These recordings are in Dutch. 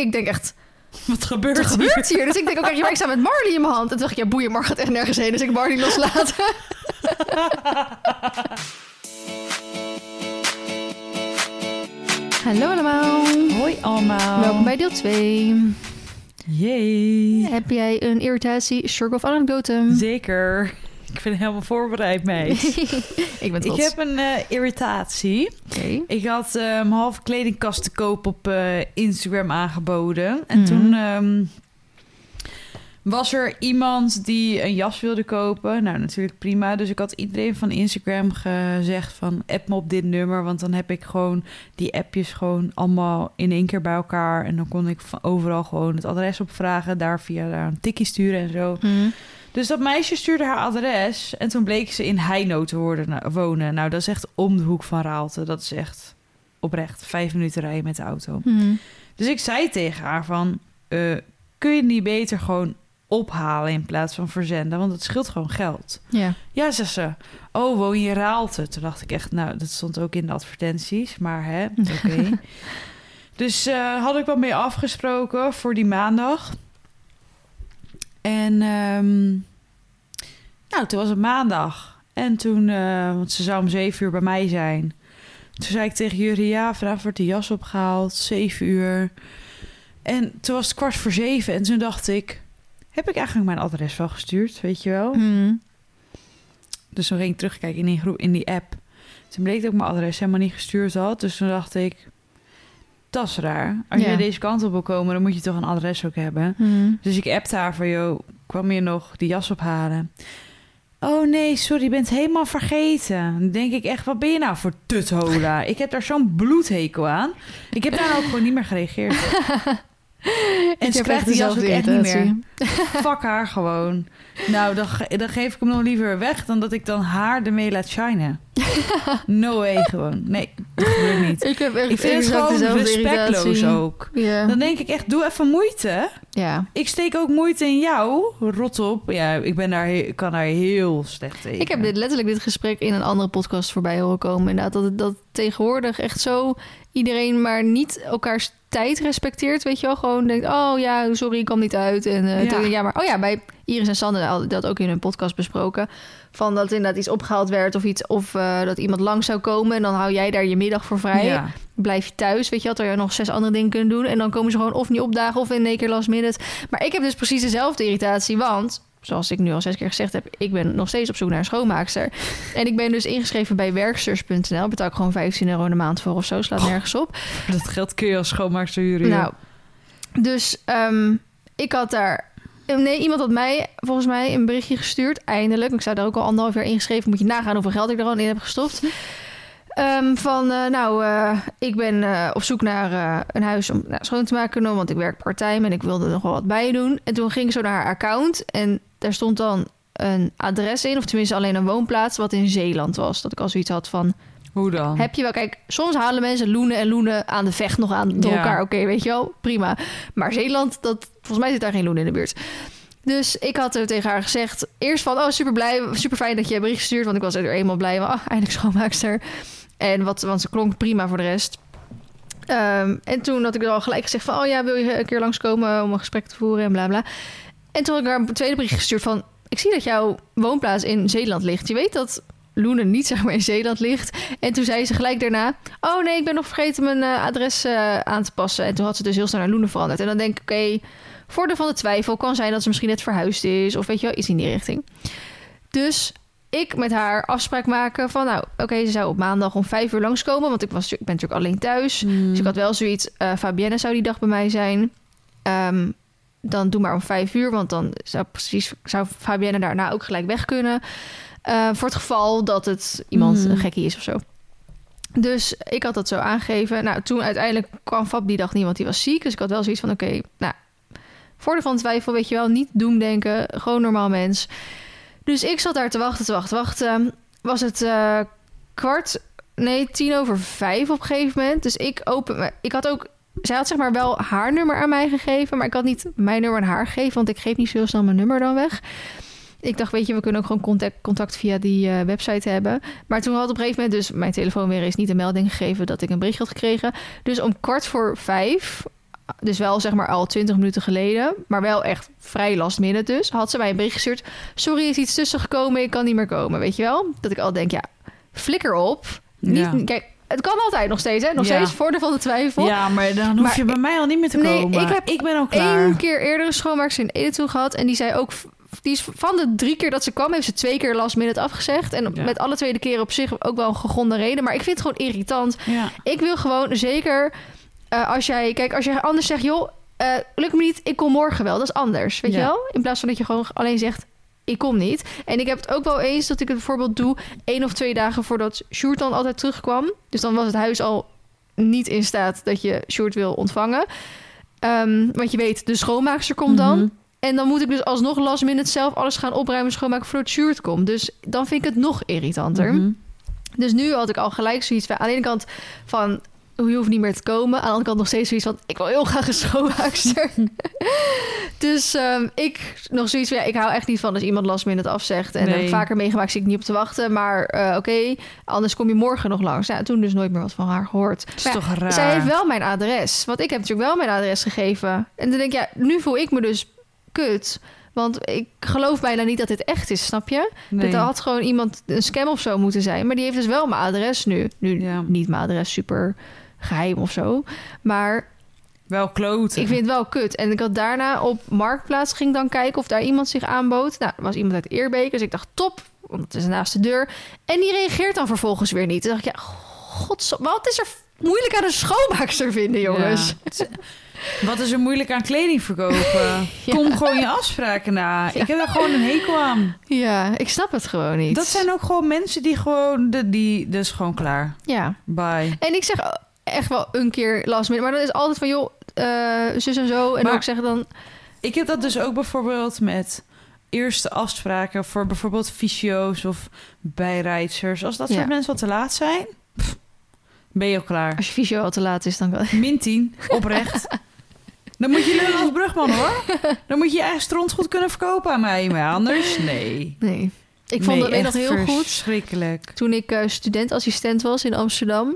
ik denk echt, Wat gebeurt wat gebeurt hier? Dus ik denk ook echt, maar ik sta met Marley in mijn hand. En toen dacht ik, ja, boeien, Mar gaat echt nergens heen. Dus ik Marley loslaten. Hallo allemaal. Hoi allemaal. Welkom bij deel 2. Jee. Heb jij een irritatie, struggle of anekdote? Zeker. Ik ben helemaal voorbereid, meid. ik ben Ik heb een eh, irritatie. Ik had mijn halve kledingkast te koop op eh, Instagram aangeboden. En Mhm. toen ehm, was er iemand die een jas wilde kopen. Nou, natuurlijk prima. Dus ik had iedereen van Instagram gezegd van... app me op dit nummer, want dan heb ik gewoon die appjes gewoon allemaal in één keer bij elkaar. En dan kon ik van overal gewoon het adres opvragen. Daar via daar een tikkie sturen en zo. Mhm. Dus dat meisje stuurde haar adres en toen bleek ze in Heino te worden, nou, wonen. Nou, dat is echt om de hoek van Raalte. Dat is echt oprecht vijf minuten rijden met de auto. Mhm. Dus ik zei tegen haar van, eh, kun je niet beter gewoon ophalen in plaats van verzenden? Want het scheelt gewoon geld. Ja. Ja, zegt ze. Oh, woon je in Raalte? Toen dacht ik echt, nou, dat stond ook in de advertenties, maar hè, oké. dus eh, had ik wat mee afgesproken voor die maandag. En ehm, nou, toen was het maandag. En toen, eh, want ze zou om zeven uur bij mij zijn. Toen zei ik tegen jullie, ja, vanavond wordt de jas opgehaald, zeven uur. En toen was het kwart voor zeven en toen dacht ik, heb ik eigenlijk mijn adres wel gestuurd, weet je wel? Mhm. Dus toen ging ik terugkijken in die, groep, in die app. Toen bleek dat ik mijn adres helemaal niet gestuurd had. Dus toen dacht ik, dat is raar. Als Ja. je deze kant op wil komen, dan moet je toch een adres ook hebben. Mhm. Dus ik appte haar van, joh, kwam je nog die jas ophalen? Oh nee, sorry, je bent helemaal vergeten. Dan denk ik echt, wat ben je nou voor tuthola? Ik heb daar zo'n bloedhekel aan. Ik heb daar ook gewoon niet meer gereageerd. En ze krijgt die jas ook echt niet meer. Fuck haar gewoon. Nou, dan, ge- dan geef ik hem nog liever weg dan dat ik dan haar ermee laat shinen. No way gewoon. Nee, dat gebeurt niet. Ik heb echt Ik vind het gewoon respectloos irritatie. ook. Ja. Dan denk ik echt, doe even moeite. ja. Ik steek ook moeite in jou. Rot op. Ja, ik ben daar, ik kan daar heel slecht tegen. Ik heb dit, letterlijk dit gesprek in een andere podcast voorbij horen komen. Inderdaad, dat, dat tegenwoordig echt zo iedereen maar niet elkaars tijd respecteert. Weet je wel, gewoon denkt, oh ja, sorry, ik kwam niet uit. En eh, Ja. toen- ja, maar oh ja, bij Iris en Sander hadden dat ook in hun podcast besproken. Van dat inderdaad iets opgehaald werd of iets, of eh, dat iemand lang zou komen. En dan hou jij daar je middag voor vrij. Ja. Blijf je thuis, weet je, had er nog zes andere dingen kunnen doen. En dan komen ze gewoon of niet opdagen of in één keer last minute. Maar ik heb dus precies dezelfde irritatie, want zoals ik nu al zes keer gezegd heb, ik ben nog steeds op zoek naar een schoonmaakster. En ik ben dus ingeschreven bij werksters.nl. Betaal ik gewoon 15 euro in de maand voor of zo, slaat nergens op. Dat geld kun je als schoonmaakster huren. Nou, dus ehm, ik had daar. Nee, iemand had mij volgens mij een berichtje gestuurd. Eindelijk. Ik zou daar ook al anderhalf jaar ingeschreven. Moet je nagaan hoeveel geld ik er al in heb gestopt. Ehm, van, eh, nou, eh, ik ben eh, op zoek naar eh, een huis om nou, schoon te maken. Want ik werk part-time en ik wilde er nog wel wat bij doen. En toen ging ik zo naar haar account. En daar stond dan een adres in. Of tenminste alleen een woonplaats wat in Zeeland was. Dat ik al zoiets had van... Hoe dan? Heb je wel, kijk, soms halen mensen Loenen en Loenen aan de vecht nog aan door Ja. elkaar. Oké, weet je wel, prima. Maar Zeeland, dat, volgens mij zit daar geen Loenen in de buurt. Dus ik had er tegen haar gezegd, eerst van, oh super blij, super fijn dat je een bericht stuurt, want ik was er eenmaal blij van, ah, eindelijk schoonmaakster. En wat, want ze klonk prima voor de rest. Ehm, en toen had ik er al gelijk gezegd van, oh ja, wil je een keer langskomen om een gesprek te voeren en bla bla. En toen had ik haar een tweede bericht gestuurd van, ik zie dat jouw woonplaats in Zeeland ligt. Je weet dat Loenen niet zeg maar in Zeeland ligt. En toen zei ze gelijk daarna... oh nee, ik ben nog vergeten mijn eh, adres eh, aan te passen. En toen had ze dus heel snel naar Loenen veranderd. En dan denk ik, oké, voordeel van de twijfel... kan zijn dat ze misschien net verhuisd is... of weet je wel, iets in die richting. Dus ik met haar afspraak maken van... nou, oké, ze zou op maandag om vijf uur langskomen... want ik, was, ik ben natuurlijk alleen thuis. Hmm. Dus ik had wel zoiets... eh Fabienne zou die dag bij mij zijn... Ehm, dan doe maar om vijf uur, want dan zou, precies, zou Fabienne daarna ook gelijk weg kunnen. Eh, voor het geval dat het iemand Mhm. een gekkie is of zo. Dus ik had dat zo aangegeven. Nou, toen uiteindelijk kwam Fab die dag niet, want die was ziek. Dus ik had wel zoiets van, oké, nou, voordeel van twijfel, weet je wel, niet doemdenken, gewoon normaal mens. Dus ik zat daar te wachten, te wachten, wachten. Was het eh, kwart, nee, tien over vijf op een gegeven moment. Dus ik open, ik had ook, zij had zeg maar wel haar nummer aan mij gegeven, maar ik had niet mijn nummer aan haar gegeven, want ik geef niet zo snel mijn nummer dan weg. Ik dacht, weet je, we kunnen ook gewoon contact, contact via die eh, website hebben. Maar toen had op een gegeven moment dus mijn telefoon weer eens niet een melding gegeven dat ik een bericht had gekregen. Dus om kwart voor vijf dus wel zeg maar al 20 minuten geleden, maar wel echt vrij last minute dus, had ze mij een bericht gestuurd. Sorry, is iets tussen gekomen, ik kan niet meer komen, weet je wel? Dat ik al denk, ja, flikker op. Niet, Ja. Kijk, het kan altijd nog steeds, hè? Nog Ja. steeds voordeel van de twijfel. Ja, maar dan hoef Maar je bij mij al niet meer te Nee, komen. ik heb ik ben al klaar. Eén keer eerder een schoonmaakster in Ede toe gehad. En die zei ook... Die is van de drie keer dat ze kwam, heeft ze twee keer last minute afgezegd. En Ja. met alle tweede keren op zich ook wel een gegronde reden. Maar ik vind het gewoon irritant. Ja. Ik wil gewoon zeker... eh, als jij... Kijk, als jij anders zegt... joh, eh lukt me niet, ik kom morgen wel. Dat is anders, weet Ja. je wel? In plaats van dat je gewoon alleen zegt... ik kom niet. En ik heb het ook wel eens dat ik het bijvoorbeeld doe... één of twee dagen voordat Sjoerd dan altijd terugkwam. Dus dan was het huis al niet in staat dat je Sjoerd wil ontvangen. Ehm, want je weet, de schoonmaakster komt dan. Mhm. En dan moet ik dus alsnog last minute zelf alles gaan opruimen... schoonmaken voordat Sjoerd komt. Dus dan vind ik het nog irritanter. Mhm. Dus nu had ik al gelijk zoiets van... aan de ene kant van... je hoeft niet meer te komen. Aan de andere kant nog steeds zoiets van... ik wil heel graag een schoonmaakster. dus ehm, ik nog zoiets van... ja, ik hou echt niet van als iemand last minute afzegt. En Nee. heb ik vaker meegemaakt, zit ik niet op te wachten. Maar eh, oké, anders kom je morgen nog langs. Ja, toen dus nooit meer wat van haar gehoord. Is Maar ja, toch raar. zij heeft wel mijn adres. Want ik heb natuurlijk wel mijn adres gegeven. En dan denk ik, ja, nu voel ik me dus kut. Want ik geloof bijna niet dat dit echt is, snap je? Nee. Dit had gewoon iemand, een scam of zo moeten zijn. Maar die heeft dus wel mijn adres nu. Nu Ja. niet mijn adres super geheim of zo. Maar Wel kloten. ik vind het wel kut. En ik had daarna op Marktplaats ging dan kijken of daar iemand zich aanbood. Nou, er was iemand uit Eerbeek. Dus ik dacht, top, want het is naast de deur. En die reageert dan vervolgens weer niet. Toen dacht ik, ja, god, wat is er moeilijk aan een schoonmaakster vinden, jongens? Ja. Wat is er moeilijk aan kleding verkopen? Ja. Kom gewoon je afspraken na. Ik heb daar gewoon een hekel aan. Ja, ik snap het gewoon niet. Dat zijn ook gewoon mensen die gewoon... De, die, dus gewoon klaar. Ja. Bye. En ik zeg echt wel een keer last minute. Maar dat is altijd van, joh, eh, zus en zo. En Maar- ook zeggen dan... Ik heb dat dus ook bijvoorbeeld met eerste afspraken... voor bijvoorbeeld fysio's of bijrijders. Als dat Ja. soort mensen wat te laat zijn... pff, ben je al klaar. Als je fysio al te laat is, dan kan... Min 10, oprecht. Dan moet je lullen als brugman, hoor. Dan moet je je eigen stront goed kunnen verkopen aan mij. Maar anders, nee. Nee. Ik vond Nee, het nog echt heel goed. verschrikkelijk. Toen ik eh, studentassistent was in Amsterdam.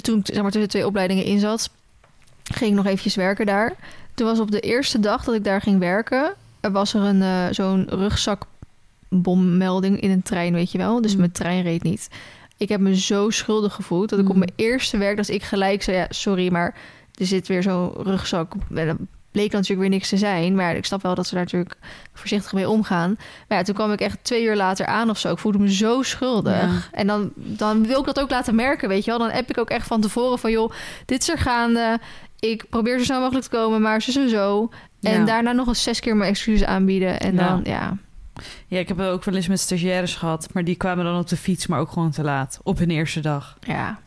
Toen ik zeg maar, tussen twee opleidingen in zat. Ging ik nog eventjes werken daar. Toen was op de eerste dag dat ik daar ging werken. Er was er een eh, zo'n rugzakbommelding in een trein, weet je wel. Dus Mm. mijn trein reed niet. Ik heb me zo schuldig gevoeld. Dat ik op Mm. mijn eerste werk, dat ik gelijk zei... Ja, sorry, maar er zit weer zo'n rugzak... En dat bleek natuurlijk weer niks te zijn. Maar ik snap wel dat ze daar natuurlijk voorzichtig mee omgaan. Maar ja, toen kwam ik echt twee uur later aan of zo. Ik voelde me zo schuldig. Ja. En dan, dan wil ik dat ook laten merken, weet je wel. Dan heb ik ook echt van tevoren van... joh, dit is er gaande. Ik probeer zo snel mogelijk te komen, maar zus en zo. En Ja. daarna nog eens zes keer mijn excuses aanbieden. En dan, ja... Ja, ik heb ook wel eens met stagiaires gehad. Maar die kwamen dan op de fiets, maar ook gewoon te laat. Op hun eerste dag. ja.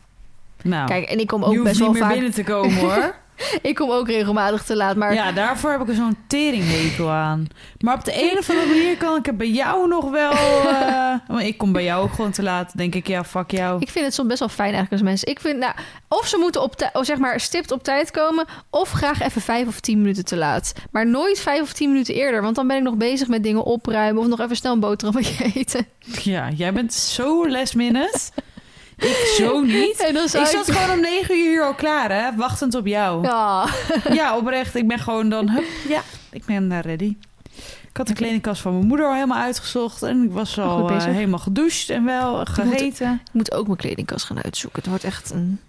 Nou, Kijk, en ik kom je ook best niet wel meer vaak... binnen te komen, hoor. Ik kom ook regelmatig te laat, maar... Ja, daarvoor heb ik er zo'n teringhekel aan. Maar op de een of andere manier kan ik het bij jou nog wel... want ik kom bij jou ook gewoon te laat. denk ik, ja, fuck jou. Ik vind het soms best wel fijn eigenlijk als mensen... Ik vind, nou, of ze moeten op of zeg maar stipt op tijd komen... of graag even vijf of tien minuten te laat. Maar nooit vijf of tien minuten eerder. Want dan ben ik nog bezig met dingen opruimen... of nog even snel een boterhammetje eten. Ja, jij bent zo last minute. Ik zo niet. En dan zou Ik zat gewoon om negen uur hier al klaar, hè? Wachtend op jou. Ja. Ja, oprecht. Ik ben gewoon dan... Hup, ja, ik ben daar ready. Ik had de kledingkast van mijn moeder al helemaal uitgezocht. En ik was al eh, helemaal gedoucht en wel gegeten. Ik moet ook mijn kledingkast gaan uitzoeken. Het wordt echt een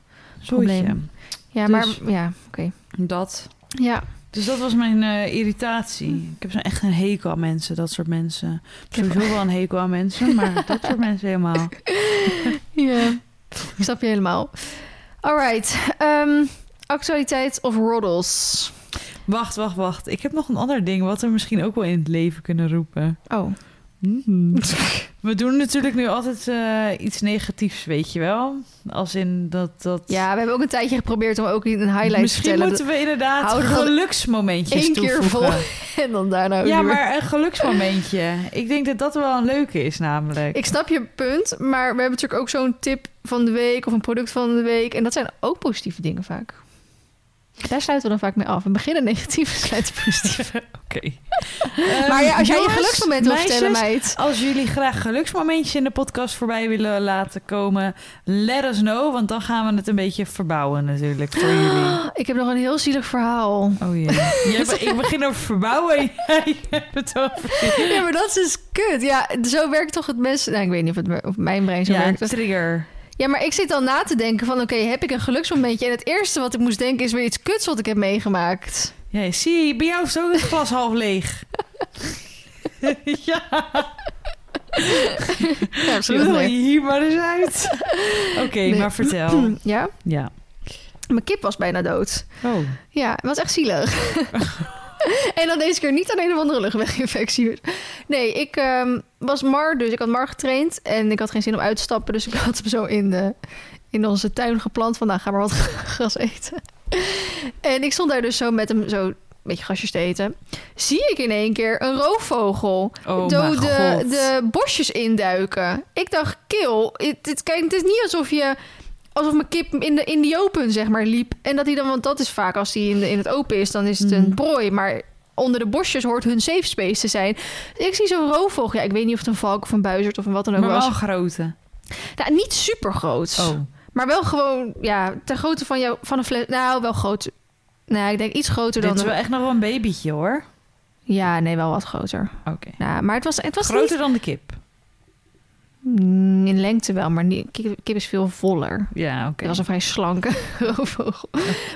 Zoetje. probleem. Ja, Dus- maar ja, oké. Dat. Ja, Dus dat was mijn eh, irritatie. Ik heb zo echt een hekel aan mensen, dat soort mensen. Ik heb sowieso wel een hekel aan mensen, maar dat soort mensen helemaal. ja. Ik snap je helemaal. Alright. ehm, actualiteit of roddles? Wacht, wacht, wacht. Ik heb nog een ander ding wat we misschien ook wel in het leven kunnen roepen. Oh. We doen natuurlijk nu altijd eh, iets negatiefs, weet je wel. Als in dat... dat... ja, we hebben ook een tijdje geprobeerd om ook een highlight te Misschien vertellen. moeten we inderdaad geluksmomentjes één keer toevoegen. vol en dan daarna Ja, weer. maar een geluksmomentje. Ik denk dat dat wel een leuke is, namelijk. Ik snap je punt, maar we hebben natuurlijk ook zo'n tip van de week of een product van de week. En dat zijn ook positieve dingen vaak. Daar sluiten we dan vaak mee af. We beginnen negatief, we sluiten positief. Oké. maar ja, als jij je geluksmoment wil vertellen, meisjes, meid. Als jullie graag geluksmomentjes in de podcast voorbij willen laten komen, let us know. Want dan gaan we het een beetje verbouwen natuurlijk voor jullie. Ik heb nog een heel zielig verhaal. Oh jee. Jij be- ik begin over verbouwen en jij hebt het over... Ja, maar dat is dus kut. Ja, zo werkt toch het mes. Nou, ik weet niet of, het, of mijn brein zo Ja, werkt. trigger. Ja, maar ik zit dan na te denken van... oké, heb ik een geluksmomentje? En het eerste wat ik moest denken is weer iets kuts wat ik heb meegemaakt. Ja, zie bij jou is ook het glas half leeg. ja, Ja, wil je hier maar eens uit. Oké, Nee. maar vertel. Ja, Ja. mijn kip was bijna dood. Oh. Ja, het was echt zielig. en dan deze keer niet aan een of andere luchtweginfectie. Nee, ik ehm, was Mar, dus ik had Mar getraind. En ik had geen zin om uit te stappen. Dus ik had hem zo in, de, in onze tuin geplant. Van, nou, ga maar wat gras eten. en ik stond daar dus zo met hem zo een beetje grasjes te eten. Zie ik in één keer een roofvogel Oh dode god. de bosjes induiken. Ik dacht, kill. Het, het, kijk, het is niet alsof je alsof mijn kip in de, in die open, zeg maar, liep. En dat hij dan, want dat is vaak als hij in, de- in het open is, dan is het een Mhm. prooi. Maar onder de bosjes hoort hun safe space te zijn. Ik zie zo'n roofvogel. Ja, ik weet niet of het een valk of een buizerd of een wat dan ook Maar was. wel grote. Nou, niet super groot. Oh. Maar wel gewoon, ja, ter grootte van, jou, van een fles. Nou, wel groot. Nou, ik denk iets groter Dit dan... is wel de- echt nog wel een babytje hoor. Ja, nee, wel wat groter. Oké. Nou, maar het was, het was Groter dan de kip. Mm, In lengte wel, maar niet, kip, kip is veel voller. Ja, oké. Het was een vrij slanke roofvogel.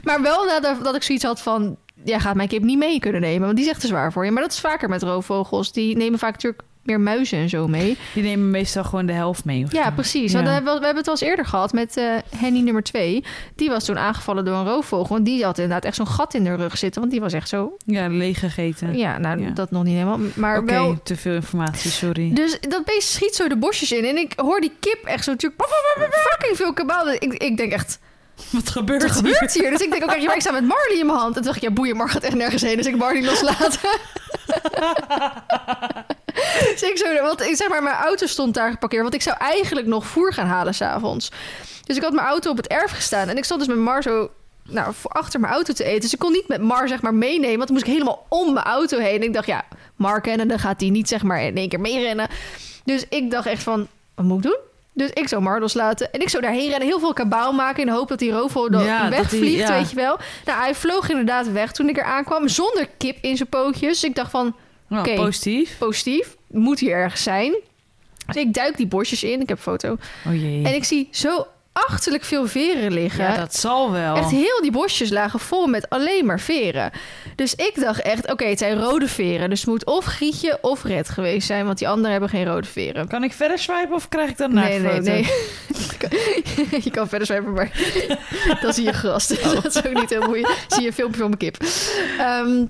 Maar wel nadat dat ik zoiets had van... Jij gaat mijn kip niet mee kunnen nemen, want die is echt te zwaar voor je. Maar dat is vaker met roofvogels. Die nemen vaak natuurlijk meer muizen en zo mee. Die nemen meestal gewoon de helft mee. Ja, zo. precies. Ja. Want we, hebben, we hebben het al eens eerder gehad met eh Henny nummer 2. Die was toen aangevallen door een roofvogel. En die had inderdaad echt zo'n gat in de rug zitten. Want die was echt zo... Ja, leeg gegeten. Ja, nou, Ja. dat nog niet helemaal. Maar Oké, wel... te veel informatie, sorry. Dus dat beest schiet zo de bosjes in. En ik hoor die kip echt zo natuurlijk... Fucking veel kabaal. Ik, ik denk echt... Wat gebeurt Wat gebeurt hier? Dus ik denk ook echt, maar ik sta met Marley in mijn hand. En toen dacht ik, ja, boeien, Mar gaat echt nergens heen. Dus ik Marley loslaten. dus ik zo, want ik zeg maar, mijn auto stond daar geparkeerd. Want ik zou eigenlijk nog voer gaan halen s'avonds. Dus ik had mijn auto op het erf gestaan. En ik stond dus met Mar zo nou, achter mijn auto te eten. Dus ik kon niet met Mar zeg maar meenemen. Want dan moest ik helemaal om mijn auto heen. En ik dacht, ja, Mar kennen, dan gaat hij niet zeg maar in één keer meerennen. Dus ik dacht echt van, wat moet ik doen? Dus ik zou Mar loslaten. En ik zou daarheen rennen, heel veel kabaal maken... in de hoop dat die roofvogel dan Ja, wegvliegt, ja. weet je wel. Nou, hij vloog inderdaad weg toen ik er aankwam... zonder kip in zijn pootjes. Dus ik dacht van, Nou, positief. positief, moet hier ergens zijn. Dus ik duik die bosjes in, ik heb een foto. Oh jee. En ik zie zo achterlijk veel veren liggen. ja, dat zal wel. Echt heel die bosjes lagen vol met alleen maar veren. Dus ik dacht echt, oké, het zijn rode veren. Dus het moet of Grietje of Red geweest zijn... want die anderen hebben geen rode veren. Kan ik verder swipen of krijg ik dan Nee, nee, foto? nee. je kan verder zwijpen, maar dan zie je gras. Dus Oh. dat is ook niet heel moeilijk. Zie je een filmpje van mijn kip. Ehm,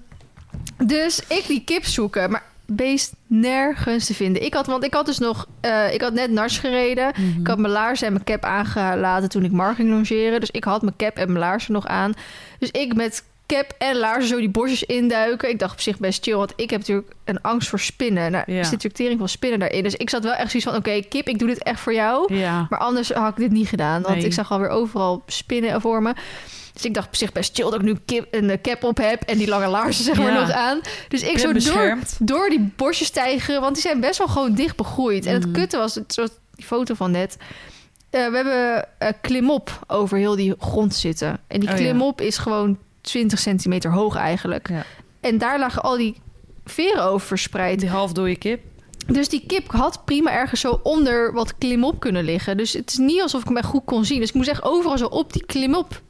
dus ik die kip zoeken, maar beest nergens te vinden. Ik had, want ik had dus nog, eh, ik had net nars gereden. Mhm. Ik had mijn laarzen en mijn cap aangelaten toen ik Mar ging longeren. Dus ik had mijn cap en mijn laarzen nog aan. Dus ik met cap en laarzen zo die bosjes induiken. Ik dacht op zich best chill, want ik heb natuurlijk een angst voor spinnen. Nou, Ja. er zit natuurlijk tering van spinnen daarin. Dus ik zat wel echt zoiets van, oké, kip, ik doe dit echt voor jou. Ja. Maar anders had ik dit niet gedaan. Want Nee. ik zag alweer overal spinnen voor me. Dus ik dacht op zich best chill dat ik nu kip, een eh, cap op heb... en die lange laarzen zeg maar Ja. nog aan. Dus ik zo door, door die bosjes tijgeren... want die zijn best wel gewoon dicht begroeid. En het Mhm. kutte was, zoals die foto van net... eh, we hebben eh, klimop over heel die grond zitten. En die Oh, ja. klimop is gewoon 20 centimeter hoog eigenlijk. Ja. En daar lagen al die veren over verspreid. Die half dode kip. Dus die kip had prima ergens zo onder wat klimop kunnen liggen. Dus het is niet alsof ik hem echt goed kon zien. Dus ik moest echt overal zo op die klimop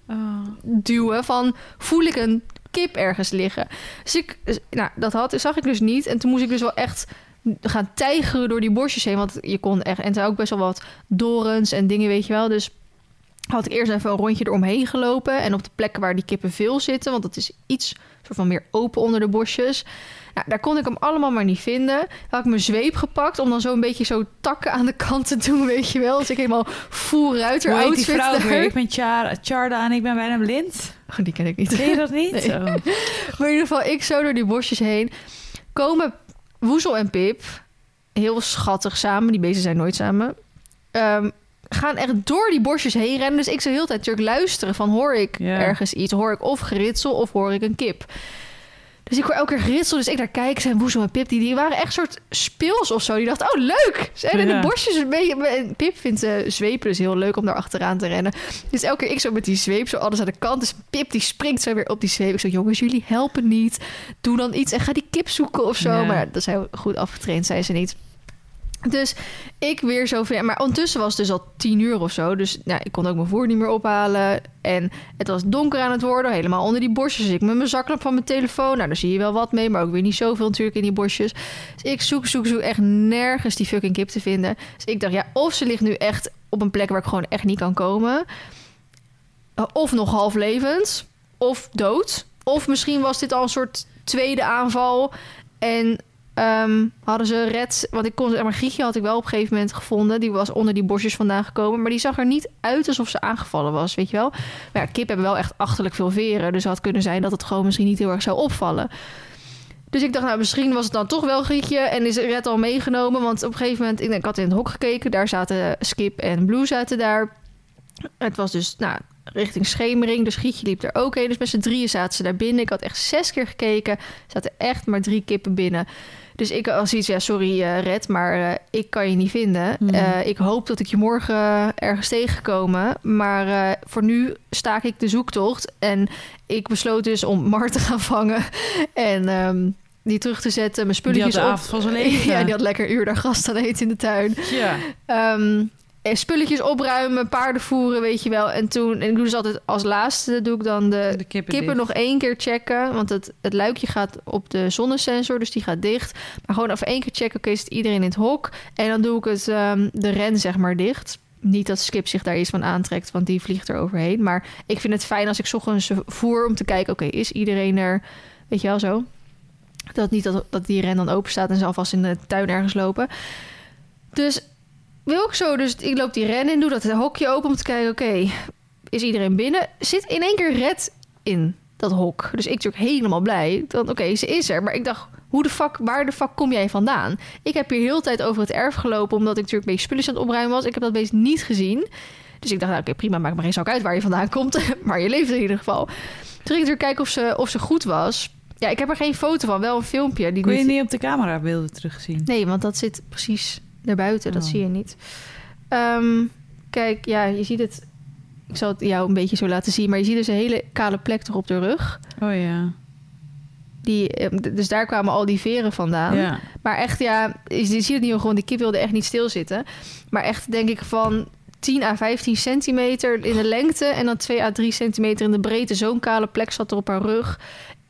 duwen van... voel ik een kip ergens liggen? Dus ik, nou, dat had, zag ik dus niet. En toen moest ik dus wel echt gaan tijgeren door die bosjes heen. Want je kon echt... En er zijn ook best wel wat dorens en dingen, weet je wel. Dus had ik eerst even een rondje eromheen gelopen. En op de plekken waar die kippen veel zitten... want dat is iets soort van meer open onder de bosjes... Nou, daar kon ik hem allemaal maar niet vinden. Had ik mijn zweep gepakt om dan zo een beetje zo takken aan de kant te doen, weet je wel. Dus ik helemaal full ruiter Hoe heet die outfit vrouw weer? Ik ben Char Charda en ik ben bijna blind. Oh, die ken ik niet. Ken je dat niet? Nee. Oh. Maar in ieder geval, ik zo door die bosjes heen. Komen Woezel en Pip, heel schattig samen. Die beesten zijn nooit samen. Ehm, gaan echt door die bosjes heen rennen. Dus ik zou heel de tijd natuurlijk luisteren van hoor ik ergens iets? Hoor ik of geritsel of hoor ik een kip? Dus ik hoor elke keer geritsel. Dus ik daar kijk. Zijn Woezel en Pip, die, die waren echt soort speels of zo. Die dachten, oh leuk! Ze rennen Ja. de bosjes een beetje... Pip vindt eh, zwepen dus heel leuk om daar achteraan te rennen. Dus elke keer ik zo met die zweep, zo alles aan de kant. Dus Pip die springt zo weer op die zweep. Ik zo, jongens, jullie helpen niet. Doe dan iets en ga die kip zoeken of zo. Ja. Maar dat heel goed afgetraind, zei ze niet. Dus ik weer zo ver. Maar ondertussen was het dus al tien uur of zo. Dus nou, ik kon ook mijn voer niet meer ophalen. En het was donker aan het worden. Helemaal onder die bosjes. Dus ik met mijn zaklamp van mijn telefoon. Nou, daar zie je wel wat mee. Maar ook weer niet zoveel natuurlijk in die bosjes. Dus ik zoek, zoek, zoek echt nergens die fucking kip te vinden. Dus ik dacht, ja, of ze ligt nu echt op een plek waar ik gewoon echt niet kan komen. Of nog half levend. Of dood. Of misschien was dit al een soort tweede aanval. En ehm, hadden ze red... Want ik kon... Maar Grietje had ik wel op een gegeven moment gevonden. Die was onder die bosjes vandaan gekomen. Maar die zag er niet uit alsof ze aangevallen was, weet je wel. Maar ja, kip hebben wel echt achterlijk veel veren. Dus het had kunnen zijn dat het gewoon misschien niet heel erg zou opvallen. Dus ik dacht, nou, misschien was het dan toch wel Grietje. En is Red al meegenomen. Want op een gegeven moment... Ik, had in het hok gekeken. Daar zaten Skip en Blue zaten daar. Het was dus, nou, richting schemering. Dus Grietje liep er ook heen. Dus met z'n drieën zaten ze daar binnen. Ik had echt zes keer gekeken. Er zaten echt maar drie kippen binnen. Dus ik had zoiets, ja, sorry eh, Red, maar eh, ik kan je niet vinden. Hmm. Eh, ik hoop dat ik je morgen ergens tegenkomen. Maar voor nu staak ik de zoektocht. En ik besloot dus om Mar te gaan vangen. En ehm, die terug te zetten, mijn Die had spulletjes de op. avond van zijn leven. ja, die had lekker een uur daar gast aan eten in de tuin. Ja. Ehm, spulletjes opruimen, paarden voeren, weet je wel. En toen, en ik doe dus altijd als laatste, doe ik dan de, De kippen, nog één keer checken. Want het, het luikje gaat op de zonnesensor, dus die gaat dicht. Maar gewoon even één keer checken, oké, zit iedereen in het hok? En dan doe ik het, ehm, de ren zeg maar dicht. Niet dat Skip zich daar iets van aantrekt, want die vliegt er overheen. Maar ik vind het fijn als ik ochtends voer om te kijken, oké, is iedereen er? Weet je wel zo? Dat niet dat, dat die ren dan open staat en ze alvast in de tuin ergens lopen. Dus wil ik zo, dus ik loop die ren in, doe dat hokje open om te kijken, oké, is iedereen binnen? Zit in één keer red in dat hok. Dus ik natuurlijk helemaal blij. Dan oké, ze is er. Maar ik dacht, hoe de fuck, waar de fuck kom jij vandaan? Ik heb hier heel de tijd over het erf gelopen, omdat ik natuurlijk een beetje spulletjes aan het opruimen was. Ik heb dat beest niet gezien. Dus ik dacht, nou, oké, prima, maakt me geen zak uit waar je vandaan komt. maar je leeft in ieder geval. Toen ging ik natuurlijk kijken of ze, of ze goed was. Ja, ik heb er geen foto van, wel een filmpje. Die Kon je niet- niet op de camerabeelden terugzien? Nee, want dat zit precies daarbuiten. Dat Oh. zie je niet. Ehm, kijk, ja, je ziet het. Ik zal het jou een beetje zo laten zien. Maar je ziet dus een hele kale plek toch op de rug. Oh ja. Die, eh, d- dus daar kwamen al die veren vandaan. Ja. Maar echt, ja, je ziet het niet gewoon. Die kip wilde echt niet stilzitten. Maar echt, denk ik, van 10 à 15 centimeter in de lengte. En dan 2 à 3 centimeter in de breedte. Zo'n kale plek zat er op haar rug.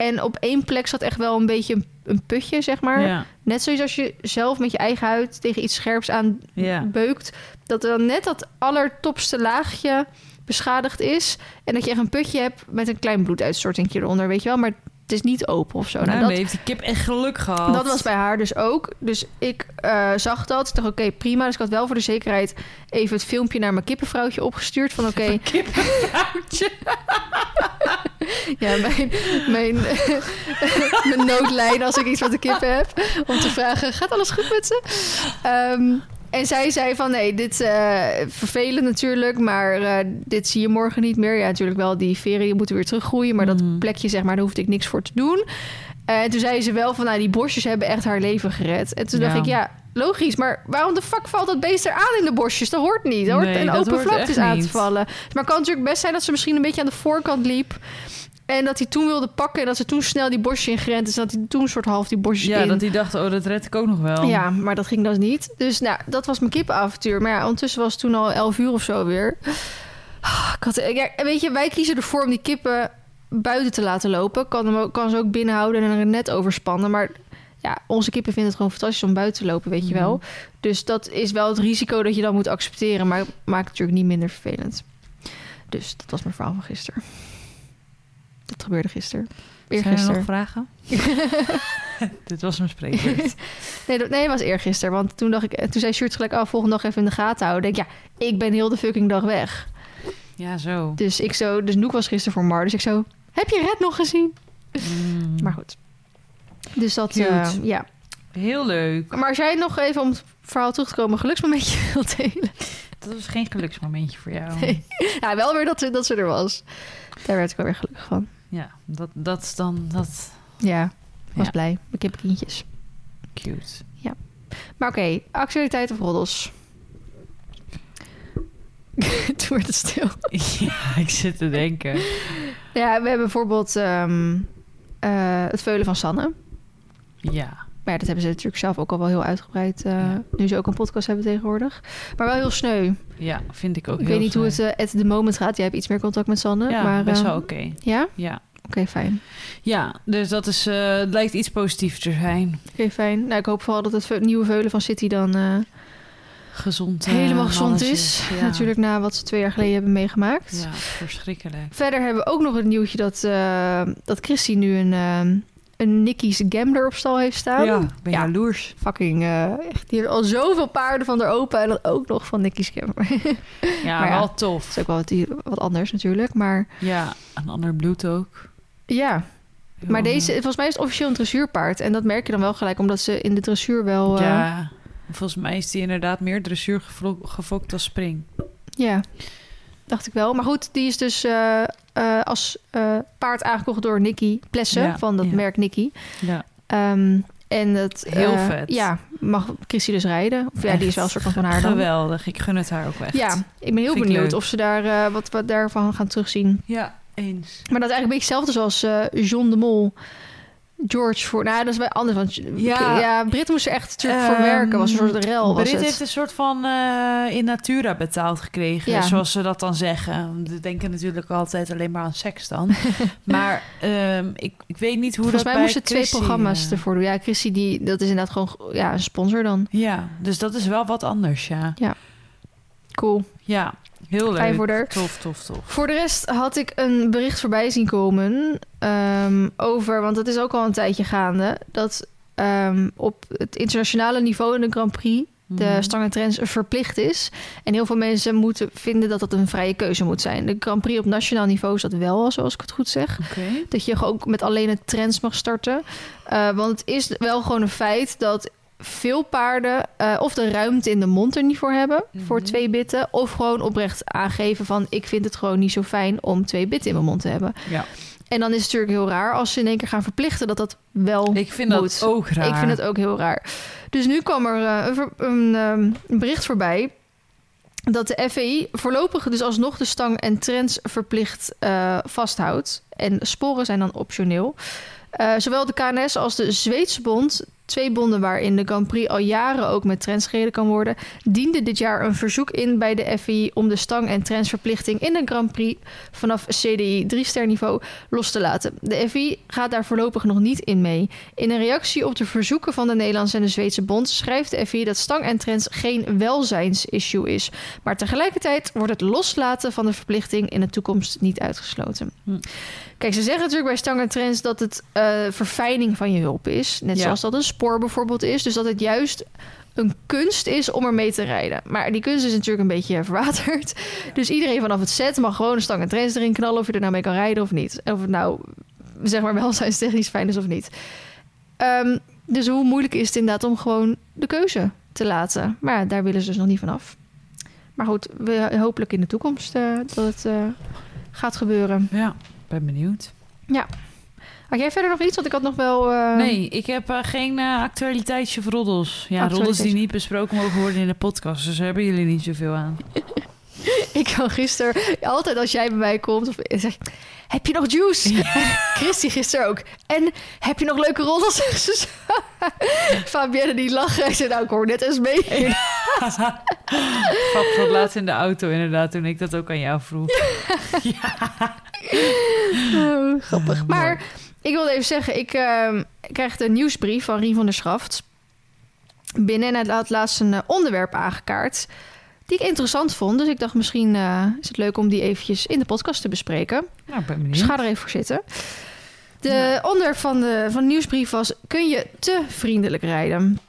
En op één plek zat echt wel een beetje een, een putje, zeg maar. Ja. Net zoals als je zelf met je eigen huid tegen iets scherps aan Ja. beukt. Dat er dan net dat allertopste laagje beschadigd is. En dat je echt een putje hebt met een klein bloeduitstortingje eronder, weet je wel. Maar het is niet open of zo. Nou, Nou, dat, heeft die kip echt geluk gehad. dat was bij haar dus ook. Dus ik eh, zag dat. Ik dacht, oké, prima. Dus ik had wel voor de zekerheid even het filmpje naar mijn kippenvrouwtje opgestuurd. Van oké, Kippenvrouwtje. ja, mijn, mijn, mijn noodlijn als ik iets met de kippen heb. Om te vragen, gaat alles goed met ze? Ehm, en zij zei van, nee, dit eh vervelend natuurlijk, maar eh, dit zie je morgen niet meer. Ja, natuurlijk wel, die veren moeten weer teruggroeien. Maar dat Mhm. plekje, zeg maar, daar hoefde ik niks voor te doen. En toen zei ze wel van, nou, die bosjes hebben echt haar leven gered. En toen dacht ik, ja, logisch, maar waarom de fuck valt dat beest er aan in de bosjes? Dat hoort niet. Dat hoort Nee, een open vlaktes echt aan te vallen. Maar het kan natuurlijk best zijn dat ze misschien een beetje aan de voorkant liep. En dat hij toen wilde pakken en dat ze toen snel die bosje ingerend is. En dat hij toen soort half die bosjes Ja, in... dat die dacht, oh, dat red ik ook nog wel. Ja, maar dat ging dus niet. Dus nou, dat was mijn kippenavontuur. Maar ja, ondertussen was het toen al 11 uur of zo weer. Ah, Ik had, ja, weet je, wij kiezen ervoor om die kippen buiten te laten lopen. Kan, hem kan ze ook binnenhouden en er net overspannen. Maar ja, onze kippen vinden het gewoon fantastisch om buiten te lopen, weet je wel. Dus dat is wel het risico dat je dan moet accepteren. Maar maakt het natuurlijk niet minder vervelend. Dus dat was mijn verhaal van gisteren. Dat gebeurde gisteren. Zijn er Eergisteren. nog vragen? Dit was een spreekwoord. Nee, dat, nee, was eergisteren. Want toen, dacht ik, eh, toen zei Sjoerd gelijk... oh, volgende dag even in de gaten houden. Denk ik, ja, ik ben heel de fucking dag weg. ja, zo. Dus ik zo... Dus Noek was gisteren voor Mar. Dus ik zo... Heb je Red nog gezien? Mm. Maar goed. Dus dat... Eh, ja. Heel leuk. Maar als jij nog even om het verhaal terug te komen... geluksmomentje wilt delen. Dat was geen geluksmomentje voor jou. Nee. Ja, wel weer dat, ze- dat ze er was. Daar werd ik wel weer gelukkig van. Ja, dat, dat is dan dat Ja, ik was Ja. blij. Ik heb kindjes. cute. Maar oké, actualiteit of roddels? Toen werd het stil. Ja, ik zit te denken. Ja, we hebben bijvoorbeeld ehm, eh, het veulen van Sanne. Ja, Maar ja, dat hebben ze natuurlijk zelf ook al wel heel uitgebreid. eh, Ja. Nu ze ook een podcast hebben tegenwoordig. Maar wel heel sneu. ja, vind ik ook ik weet niet hoe het eh, at the moment gaat. Jij hebt iets meer contact met Sanne. Ja, maar, best eh, wel oké. Ja? Ja. Oké, fijn. ja, dus dat is, het lijkt iets positiefs te zijn. Oké, fijn. Nou, ik hoop vooral dat het nieuwe veulen van City dan Gezond. helemaal gezond is. Ja. Natuurlijk na wat ze twee jaar geleden hebben meegemaakt. Ja, verschrikkelijk. Verder hebben we ook nog het nieuwtje dat, eh dat Christy nu een, een Nicky's Gambler op stal heeft staan. ja, ben Ja. jaloers. Fucking, eh, echt, die heeft al zoveel paarden van haar open en dan ook nog van Nicky's Gambler. Ja, Maar ja. wel tof. is ook wel wat, wat anders natuurlijk, maar Ja, een ander bloed ook. ja. Heel Maar deze, volgens mij is het officieel een dressuurpaard en dat merk je dan wel gelijk, omdat ze in de dressuur wel... eh, Ja, volgens mij is die inderdaad meer dressuur gefokt als spring. Ja, dacht ik wel. Maar goed, die is dus eh, eh, als eh, paard aangekocht door Nicky Plessen Ja, van dat ja. merk Nicky. Ja, Ehm, en dat, Heel vet. Ja, mag Christy dus rijden. Of ja, die is wel een soort van van haar dan. geweldig. Ik gun het haar ook echt. Ja, ik ben heel Vind benieuwd of ze daar wat, wat daarvan gaan terugzien. ja eens. Maar dat is eigenlijk een beetje hetzelfde zoals John de Mol. George voor... Nou, dat is bij anders. Want ja, Ja. Brit moest er echt natuurlijk voor Ehm, werken. Was een soort rel, was Brit het. heeft een soort van eh, in natura betaald gekregen, Ja. zoals ze dat dan zeggen. We denken natuurlijk altijd alleen maar aan seks dan. maar ehm, ik, ik weet niet hoe Volgens dat mij bij moesten twee Chrissy, programma's eh, ervoor doen. Ja, Christy, die, dat is inderdaad gewoon ja, een sponsor dan. Ja, dus dat is wel wat anders, ja. Cool. Ja, heel leuk. Tof, tof, tof. Voor de rest had ik een bericht voorbij zien komen ehm, over, want het is ook al een tijdje gaande, dat ehm, op het internationale niveau in de Grand Prix de Mhm. stang en trends verplicht is. En heel veel mensen moeten vinden dat dat een vrije keuze moet zijn. De Grand Prix op nationaal niveau is dat wel, zoals ik het goed zeg. Dat je ook met alleen het trends mag starten. Eh, want het is wel gewoon een feit dat veel paarden eh, of de ruimte in de mond er niet voor hebben voor Mhm. twee bitten, of gewoon oprecht aangeven van ik vind het gewoon niet zo fijn om twee bitten in mijn mond te hebben. Ja. En dan is het natuurlijk heel raar als ze in één keer gaan verplichten dat dat wel. Ik vind moet. dat ook raar. Ik vind het ook heel raar. Dus nu kwam er eh, een, ver- een, ehm, een bericht voorbij dat de FEI voorlopig dus alsnog de stang en trends verplicht eh, vasthoudt. En sporen zijn dan optioneel. Zowel de KNS als de Zweedse bond, twee bonden waarin de Grand Prix al jaren ook met trends gereden kan worden, diende dit jaar een verzoek in bij de FEI om de stang- en trendsverplichting in de Grand Prix vanaf CDI 3-ster niveau los te laten. De FEI gaat daar voorlopig nog niet in mee. In een reactie op de verzoeken van de Nederlandse en de Zweedse bond schrijft de FEI dat stang en trends geen welzijnsissue is. Maar tegelijkertijd wordt het loslaten van de verplichting in de toekomst niet uitgesloten. Hm. Kijk, ze zeggen natuurlijk bij stang en trends dat het eh, verfijning van je hulp is. Net Ja. zoals dat een spoor bijvoorbeeld is. Dus dat het juist een kunst is om ermee te rijden. Maar die kunst is natuurlijk een beetje verwaterd. Dus iedereen vanaf het set mag gewoon een stang en trends erin knallen... of je er nou mee kan rijden of niet. Of het nou, zeg maar, welzijnstechnisch fijn is of niet. Ehm, dus hoe moeilijk is het inderdaad om gewoon de keuze te laten? Maar ja, daar willen ze dus nog niet vanaf. Maar goed, we, hopelijk in de toekomst eh, dat het eh, gaat gebeuren. Ja, ben benieuwd. Had jij verder nog iets? Want ik had nog wel... eh, Nee, ik heb eh, geen eh, actualiteitje of roddels. Ja, roddels die niet besproken mogen worden in de podcast. Dus daar hebben jullie niet zoveel aan. Ik kan gisteren, altijd als jij bij mij komt, of zeg heb je nog juice? Christy gisteren ook. En heb je nog leuke roddels? Zegt ze zo. Fabienne die lachen. Ik zei, nou, ik hoor net eens mee. Grappig, wat laatst in de auto inderdaad, toen ik dat ook aan jou vroeg. Oh, grappig. Maar ik wilde even zeggen, ik eh, krijg de nieuwsbrief van Rien van der Schaft binnen. En hij had laatst een eh, onderwerp aangekaart die ik interessant vond. Dus ik dacht, misschien eh, is het leuk om die eventjes in de podcast te bespreken. Nou, ben Dus benieuwd. ga er even voor zitten. De onderwerp van de, van de nieuwsbrief was... kun je te vriendelijk rijden?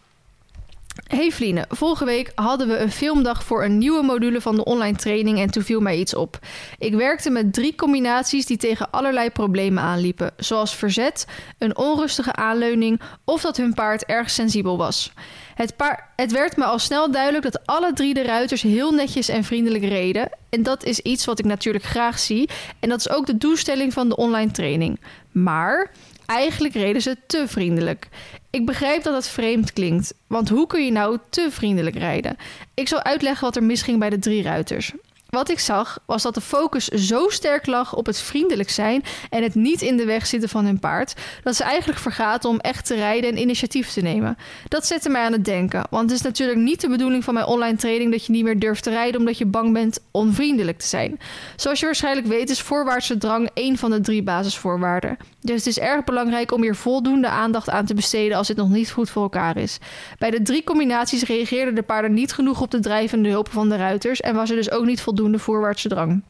Hey Vliene, vorige week hadden we een filmdag voor een nieuwe module van de online training en toen viel mij iets op. Ik werkte met drie combinaties die tegen allerlei problemen aanliepen, zoals verzet, een onrustige aanleuning of dat hun paard erg sensibel was. Het, het werd me al snel duidelijk dat alle drie de ruiters heel netjes en vriendelijk reden. En dat is iets wat ik natuurlijk graag zie. En dat is ook de doelstelling van de online training. Maar eigenlijk reden ze te vriendelijk. Ik begrijp dat het vreemd klinkt, want hoe kun je nou te vriendelijk rijden? Ik zal uitleggen wat er misging bij de drie ruiters. Wat ik zag was dat de focus zo sterk lag op het vriendelijk zijn en het niet in de weg zitten van hun paard, dat ze eigenlijk vergaten om echt te rijden en initiatief te nemen. Dat zette mij aan het denken, want het is natuurlijk niet de bedoeling van mijn online training dat je niet meer durft te rijden omdat je bang bent onvriendelijk te zijn. Zoals je waarschijnlijk weet is voorwaartse drang één van de drie basisvoorwaarden. Dus het is erg belangrijk om hier voldoende aandacht aan te besteden als dit nog niet goed voor elkaar is. Bij de drie combinaties reageerden de paarden niet genoeg op de drijvende hulp van de ruiters en was er dus ook niet voldoende voorwaartse drang.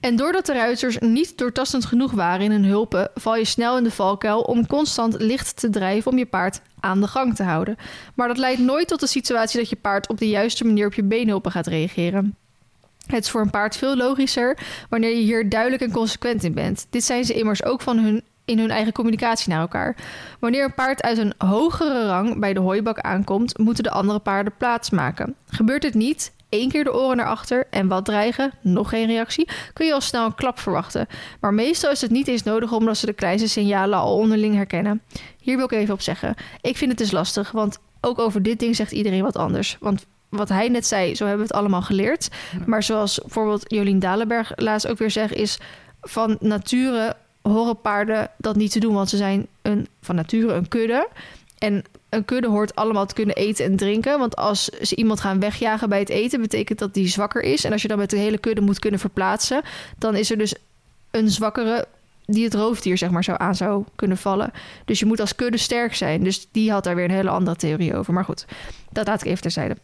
En doordat de ruiters niet doortastend genoeg waren in hun hulpen, val je snel in de valkuil om constant licht te drijven om je paard aan de gang te houden. Maar dat leidt nooit tot de situatie dat je paard op de juiste manier op je beenhulpen gaat reageren. Het is voor een paard veel logischer wanneer je hier duidelijk en consequent in bent. Dit zijn ze immers ook van hun, in hun eigen communicatie naar elkaar. Wanneer een paard uit een hogere rang bij de hooibak aankomt, moeten de andere paarden plaatsmaken. Gebeurt dit niet, één keer de oren naar achter en wat dreigen, nog geen reactie, kun je al snel een klap verwachten. Maar meestal is het niet eens nodig omdat ze de kleinste signalen al onderling herkennen. Hier wil ik even op zeggen. Ik vind het dus lastig, want ook over dit ding zegt iedereen wat anders. Want wat hij net zei, zo hebben we het allemaal geleerd. Maar zoals bijvoorbeeld Jolien Dalenberg laatst ook weer zegt, is van nature horen paarden dat niet te doen, want ze zijn een, van nature een kudde. En een kudde hoort allemaal te kunnen eten en drinken. Want als ze iemand gaan wegjagen bij het eten, betekent dat die zwakker is. En als je dan met de hele kudde moet kunnen verplaatsen, dan is er dus een zwakkere die het roofdier zeg maar zo aan zou kunnen vallen. Dus je moet als kudde sterk zijn. Dus die had daar weer een hele andere theorie over. Maar goed, dat laat ik even terzijde.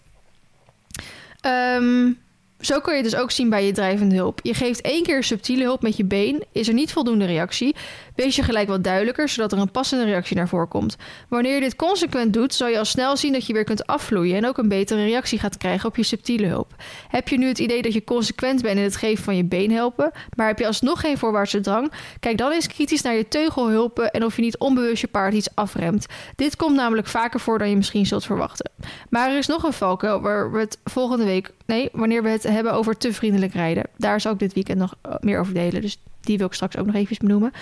Um, zo kun je dus ook zien bij je drijvende hulp. Je geeft één keer subtiele hulp met je been, is er niet voldoende reactie. Wees je gelijk wat duidelijker, zodat er een passende reactie naar voren komt. Wanneer je dit consequent doet, zal je al snel zien dat je weer kunt afvloeien en ook een betere reactie gaat krijgen op je subtiele hulp. Heb je nu het idee dat je consequent bent in het geven van je been helpen, maar heb je alsnog geen voorwaartse drang? Kijk dan eens kritisch naar je teugelhulpen en of je niet onbewust je paard iets afremt. Dit komt namelijk vaker voor dan je misschien zult verwachten. Maar er is nog een valkuil waar we het volgende week, nee, wanneer we het hebben over te vriendelijk rijden. Daar zal ik dit weekend nog eh, meer over delen. Dus die wil ik straks ook nog even benoemen.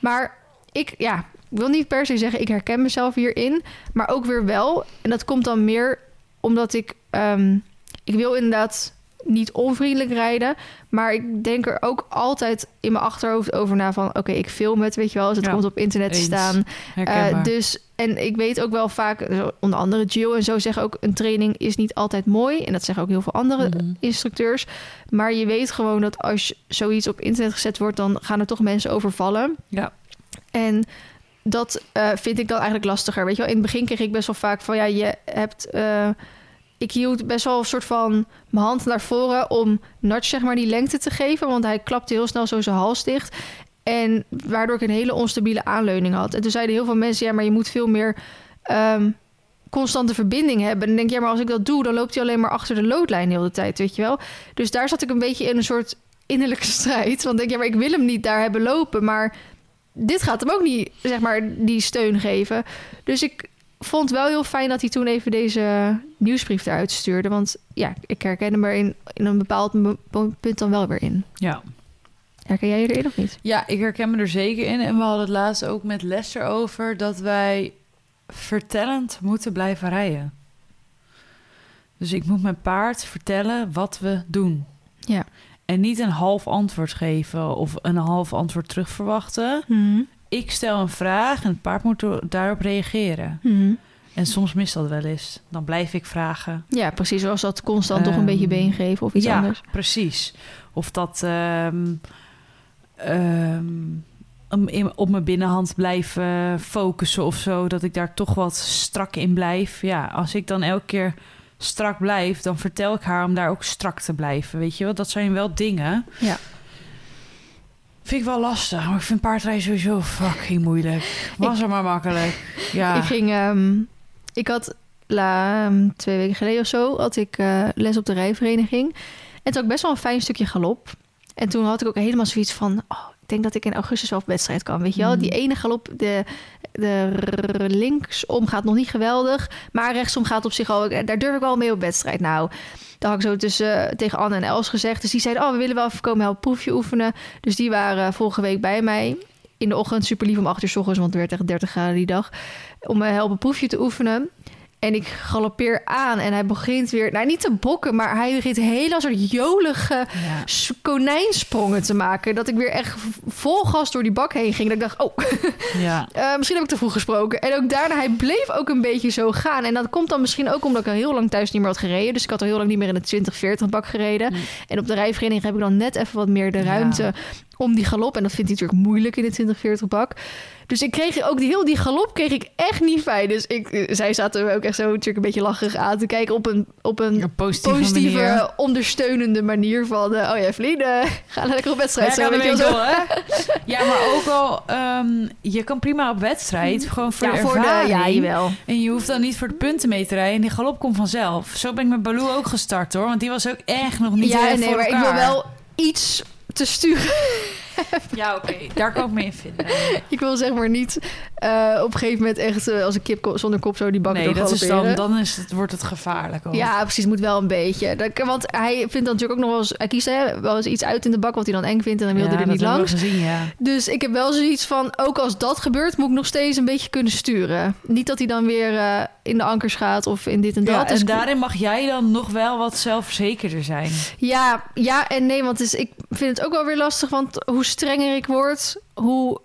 Maar ik, ja, wil niet per se zeggen, ik herken mezelf hierin. Maar ook weer wel. En dat komt dan meer omdat ik. Um, ik wil inderdaad niet onvriendelijk rijden. Maar ik denk er ook altijd in mijn achterhoofd over na van... oké, ik film het, weet je wel, als het komt op internet te staan. Uh, dus, en ik weet ook wel vaak, onder andere Jill en zo zeggen ook... een training is niet altijd mooi. En dat zeggen ook heel veel andere mhm. instructeurs. Maar je weet gewoon dat als zoiets op internet gezet wordt... dan gaan er toch mensen overvallen. Ja. En dat uh, vind ik dan eigenlijk lastiger. Weet je wel, in het begin kreeg ik best wel vaak van... ja, je hebt... Uh, ik hield best wel een soort van mijn hand naar voren om Nudge zeg maar die lengte te geven. Want hij klapte heel snel zo zijn hals dicht. En waardoor ik een hele onstabiele aanleuning had. En toen zeiden heel veel mensen, ja, maar je moet veel meer um, constante verbinding hebben. En dan denk je, ja, maar als ik dat doe, dan loopt hij alleen maar achter de loodlijn de hele tijd, weet je wel. Dus daar zat ik een beetje in een soort innerlijke strijd. Want denk ja, maar ik wil hem niet daar hebben lopen, maar dit gaat hem ook niet, zeg maar, die steun geven. Dus ik vond wel heel fijn dat hij toen even deze nieuwsbrief eruit stuurde. Want ja, ik herken hem er in, in een bepaald punt dan wel weer in. Ja. Herken jij je erin of niet? Ja, ik herken me er zeker in. En we hadden het laatst ook met Lester over dat wij vertellend moeten blijven rijden. Dus ik moet mijn paard vertellen wat we doen. Ja. En niet een half antwoord geven of een half antwoord terug verwachten. Mm ik stel een vraag en het paard moet daarop reageren. Mhm. En soms mist dat wel eens. Dan blijf ik vragen. Ja, precies. Zoals dat constant um, toch een beetje been geven of iets ja, anders. precies. Of dat um, um, op mijn binnenhand blijven focussen of zo. Dat ik daar toch wat strak in blijf. Ja, als ik dan elke keer strak blijf, dan vertel ik haar om daar ook strak te blijven. Weet je wel, dat zijn wel dingen. Ja. Vind ik wel lastig, maar ik vind paardrijden sowieso fucking moeilijk. Was er maar makkelijk. Ja. Ik ging, um, ik had la, ehm, twee weken geleden of zo had ik eh, les op de rijvereniging. En toen had ik best wel een fijn stukje galop. En toen had ik ook helemaal zoiets van... Oh, denk dat ik in augustus wel op wedstrijd kan, weet je wel? Mm. Die ene galop, de, de linksom gaat nog niet geweldig. Maar rechtsom gaat op zich al... Daar durf ik wel mee op wedstrijd. Nou, dat had ik zo tussen, tegen Anne en Els gezegd. Dus die zeiden, oh, we willen wel even komen helpen proefje oefenen. Dus die waren vorige week bij mij. In de ochtend, super lief om 8 uur 's ochtends, want het werd echt 30 graden die dag. Om me helpen proefje te oefenen. En ik galoppeer aan en hij begint weer, nou niet te bokken, maar hij begint hele soort jolige Ja. konijnsprongen te maken. Dat ik weer echt vol gas door die bak heen ging. Dat ik dacht, oh, Ja. eh, misschien heb ik te vroeg gesproken. En ook daarna, hij bleef ook een beetje zo gaan. En dat komt dan misschien ook omdat ik al heel lang thuis niet meer had gereden. Dus ik had al heel lang niet meer in de 2040 bak gereden. Mm. En op de rijvereniging heb ik dan net even wat meer de Ja. ruimte om die galop. En dat vindt hij natuurlijk moeilijk in de 2040 bak. Dus ik kreeg ook die, heel die galop kreeg ik echt niet fijn. Dus ik, zij zaten ook echt zo natuurlijk een beetje lacherig aan te kijken op een, op een Een positieve, positieve, manier. ondersteunende manier van... eh, oh ja, eh, ga lekker op wedstrijd. Ja, zo, weet zo. hè? ja, maar ook al, ehm, je kan prima op wedstrijd, gewoon voor ja, de voor de, ja, jawel. En je hoeft dan niet voor de punten mee te rijden. En die galop komt vanzelf. Zo ben ik met Baloo ook gestart, hoor. Want die was ook echt nog niet Ja, nee, voor maar ik wil wel iets te sturen. Ja, oké. Daar kan ik me in vinden. Ik wil zeg maar niet eh, op een gegeven moment echt eh, als een kip ko- zonder kop zo die bakken Nee, dat is dan, dan is het, wordt het gevaarlijk. Hoor. Ja, precies. Moet wel een beetje. Dat, want hij vindt dan natuurlijk ook nog wel eens... Hij kiest hè, wel eens iets uit in de bak wat hij dan eng vindt... en dan wil hij Ja, er niet langs. gezien, ja. Dus ik heb wel zoiets van... ook als dat gebeurt, moet ik nog steeds een beetje kunnen sturen. Niet dat hij dan weer eh, in de ankers gaat of in dit en dat. Ja, Dus en daarin mag jij dan nog wel wat zelfverzekerder zijn. Ja, ja en nee, want is, ik vind het ook wel weer lastig, want hoe strenger ik word, hoe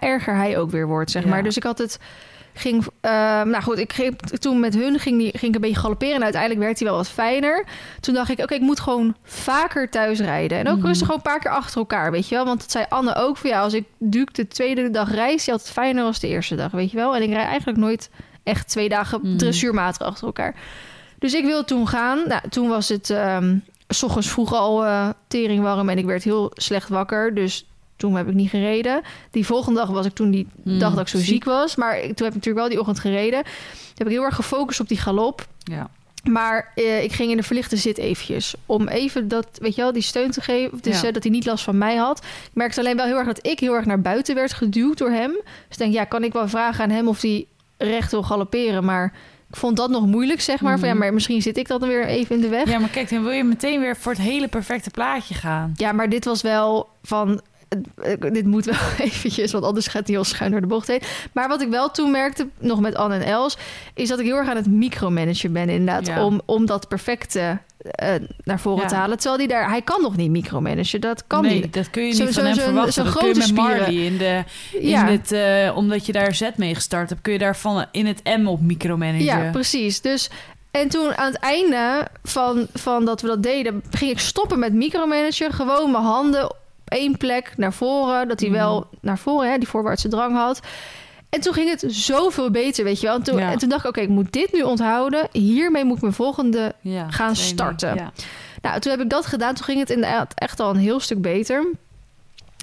erger hij ook weer wordt, zeg Ja. maar. Dus ik had het, ging, eh, nou goed, ik ging toen met hun ging, die, ging ik een beetje galopperen en uiteindelijk werd hij wel wat fijner. Toen dacht ik, oké, ik moet gewoon vaker thuis rijden en ook Mhm. rustig gewoon een paar keer achter elkaar, weet je wel. Want dat zei Anne ook van ja, als ik Duke de tweede dag reis, die had het fijner als de eerste dag, weet je wel. En ik rijd eigenlijk nooit echt twee dagen Mhm. dressuurmatig achter elkaar. Dus ik wilde toen gaan. Nou, toen was het ehm, s ochtends vroeg al eh tering warm en ik werd heel slecht wakker. Dus toen heb ik niet gereden. Die volgende dag was ik toen die Hmm, dag dat ik zo ziek, ziek. was. Maar ik, toen heb ik natuurlijk wel die ochtend gereden. Toen heb ik heel erg gefocust op die galop. Ja. Maar eh, ik ging in de verlichte zit eventjes. Om even dat, weet je wel, die steun te geven. Dus Ja. eh, dat hij niet last van mij had. Ik merkte alleen wel heel erg dat ik heel erg naar buiten werd geduwd door hem. Dus ik denk, ja, kan ik wel vragen aan hem of hij recht wil galopperen. Maar ik vond dat nog moeilijk, zeg maar. Van, ja, Mhm. maar misschien zit ik dan weer even in de weg. ja, maar kijk, dan wil je meteen weer voor het hele perfecte plaatje gaan. Ja, maar dit was wel van... eh, eh, Dit moet wel eventjes, want anders gaat hij heel schuin door de bocht heen. Maar wat ik wel toen merkte, nog met Anne en Els... is dat ik heel erg aan het micromanagen ben inderdaad... Ja. Om, om dat perfecte eh, naar voren Ja. te halen. Terwijl die daar... Hij kan nog niet micromanagen, dat kan nee, niet. dat kun je Zo- niet zo- van hem zo'n- verwachten. zo'n dat kun je grote met spieren. Marley in de... In Ja. het, eh, omdat je daar zet mee gestart hebt, kun je daarvan in het M op micromanagen. Ja, precies. Dus... En toen aan het einde van, van dat we dat deden, ging ik stoppen met micromanagen. Gewoon mijn handen op één plek naar voren. Dat hij Mhm. wel naar voren, hè, die voorwaartse drang had. En toen ging het zoveel beter, weet je wel. En toen, Ja. en toen dacht ik, oké, ik moet dit nu onthouden. Hiermee moet ik mijn volgende... Ja, Gaan starten. Ja. Nou, toen heb ik dat gedaan. Toen ging het inderdaad echt al een heel stuk beter.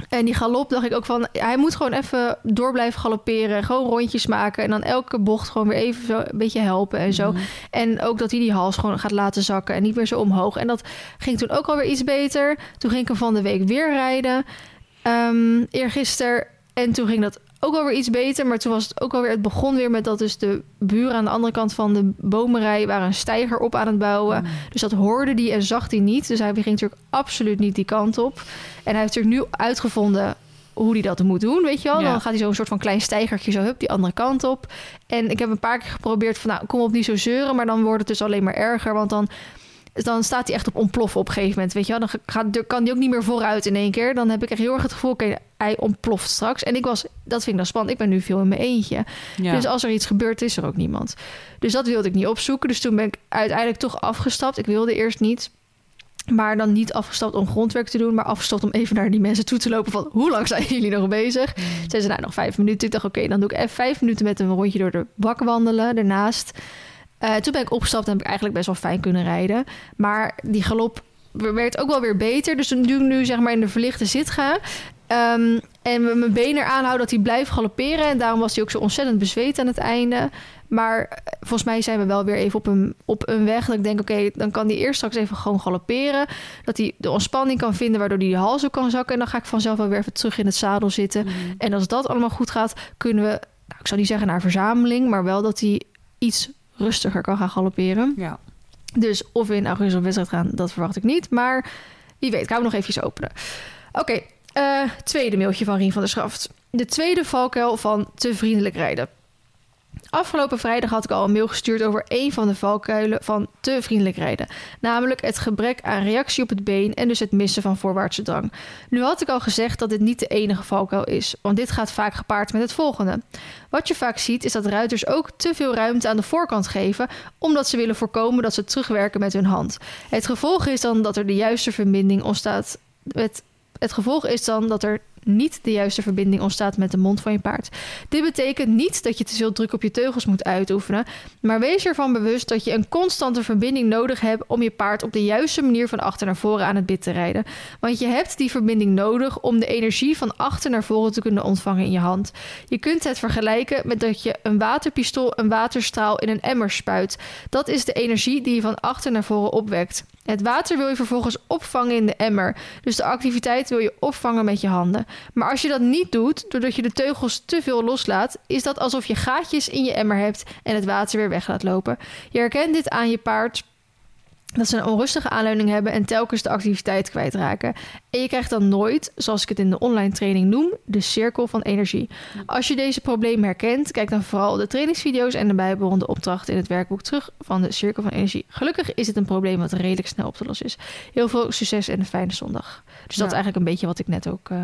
En die galop dacht ik ook van... Hij moet gewoon even door blijven galopperen. Gewoon rondjes maken. En dan elke bocht gewoon weer even zo een beetje helpen en zo. Mhm. En ook dat hij die hals gewoon gaat laten zakken en niet meer zo omhoog. En dat ging toen ook alweer iets beter. Toen ging ik hem van de week weer rijden. Ehm eergisteren. En toen ging dat ook alweer iets beter. Maar toen was het ook alweer... Het begon weer met dat dus de buren aan de andere kant van de bomenrij... waren een steiger op aan het bouwen. Mhm. Dus dat hoorde die en zag hij niet. Dus hij ging natuurlijk absoluut niet die kant op. En hij heeft natuurlijk nu uitgevonden hoe hij dat moet doen, weet je wel. Ja. Dan gaat hij zo'n soort van klein steigertje zo hup die andere kant op. En ik heb een paar keer geprobeerd van, nou, kom op niet zo zeuren, maar dan wordt het dus alleen maar erger, want dan dan staat hij echt op ontploffen op een gegeven moment, weet je wel. Dan gaat, kan hij ook niet meer vooruit in één keer. Dan heb ik echt heel erg het gevoel, oké, hij ontploft straks. En ik was, dat vind ik dan spannend. Ik ben nu veel in mijn eentje. Ja. Dus als er iets gebeurt, is er ook niemand. Dus dat wilde ik niet opzoeken. Dus toen ben ik uiteindelijk toch afgestapt. Ik wilde eerst niet. Maar dan niet afgestapt om grondwerk te doen, maar afgestapt om even naar die mensen toe te lopen van hoe lang zijn jullie nog bezig? Mm. Zeiden ze nou nog vijf minuten. Ik dacht oké, dan doe ik even vijf minuten met een rondje door de bak wandelen ernaast. Eh, toen ben ik opgestapt en heb ik eigenlijk best wel fijn kunnen rijden. Maar die galop werd ook wel weer beter. Dus toen ik nu zeg maar in de verlichte zit ga, Ehm, en met mijn been eraan houden dat hij blijft galopperen. En daarom was hij ook zo ontzettend bezweet aan het einde. Maar eh, volgens mij zijn we wel weer even op een, op een weg. Dat ik denk, oké, dan kan hij eerst straks even gewoon galopperen. Dat hij de ontspanning kan vinden, waardoor hij de hals ook kan zakken. En dan ga ik vanzelf wel weer even terug in het zadel zitten. Mhm. En als dat allemaal goed gaat, kunnen we, nou, ik zou niet zeggen naar verzameling, maar wel dat hij iets rustiger kan gaan galopperen. Ja. Dus of we in augustus op wedstrijd gaan, dat verwacht ik niet. Maar wie weet, gaan we nog eventjes openen. Oké, eh, tweede mailtje van Rien van der Schaft. De tweede valkuil van te vriendelijk rijden. Afgelopen vrijdag had ik al een mail gestuurd over één van de valkuilen van te vriendelijk rijden. Namelijk het gebrek aan reactie op het been en dus het missen van voorwaartse drang. Nu had ik al gezegd dat dit niet de enige valkuil is, want dit gaat vaak gepaard met het volgende. Wat je vaak ziet is dat ruiters ook te veel ruimte aan de voorkant geven, omdat ze willen voorkomen dat ze terugwerken met hun hand. Het gevolg is dan dat er de juiste verbinding ontstaat. Het, gevolg is dan dat er niet de juiste verbinding ontstaat met de mond van je paard. Dit betekent niet dat je te veel druk op je teugels moet uitoefenen, maar wees ervan bewust dat je een constante verbinding nodig hebt om je paard op de juiste manier van achter naar voren aan het bit te rijden. Want je hebt die verbinding nodig om de energie van achter naar voren te kunnen ontvangen in je hand. Je kunt het vergelijken met dat je een waterpistool een waterstraal in een emmer spuit. Dat is de energie die je van achter naar voren opwekt. Het water wil je vervolgens opvangen in de emmer. Dus de activiteit wil je opvangen met je handen. Maar als je dat niet doet, doordat je de teugels te veel loslaat, is dat alsof je gaatjes in je emmer hebt en het water weer weg laat lopen. Je herkent dit aan je paard dat ze een onrustige aanleiding hebben en telkens de activiteit kwijtraken. En je krijgt dan nooit, zoals ik het in de online training noem, de cirkel van energie. Als je deze problemen herkent, kijk dan vooral de trainingsvideo's en de bijbehorende opdrachten in het werkboek terug van de cirkel van energie. Gelukkig is het een probleem wat redelijk snel op te lossen is. Heel veel succes en een fijne zondag. Dus dat is eigenlijk een beetje wat ik net ook, eh,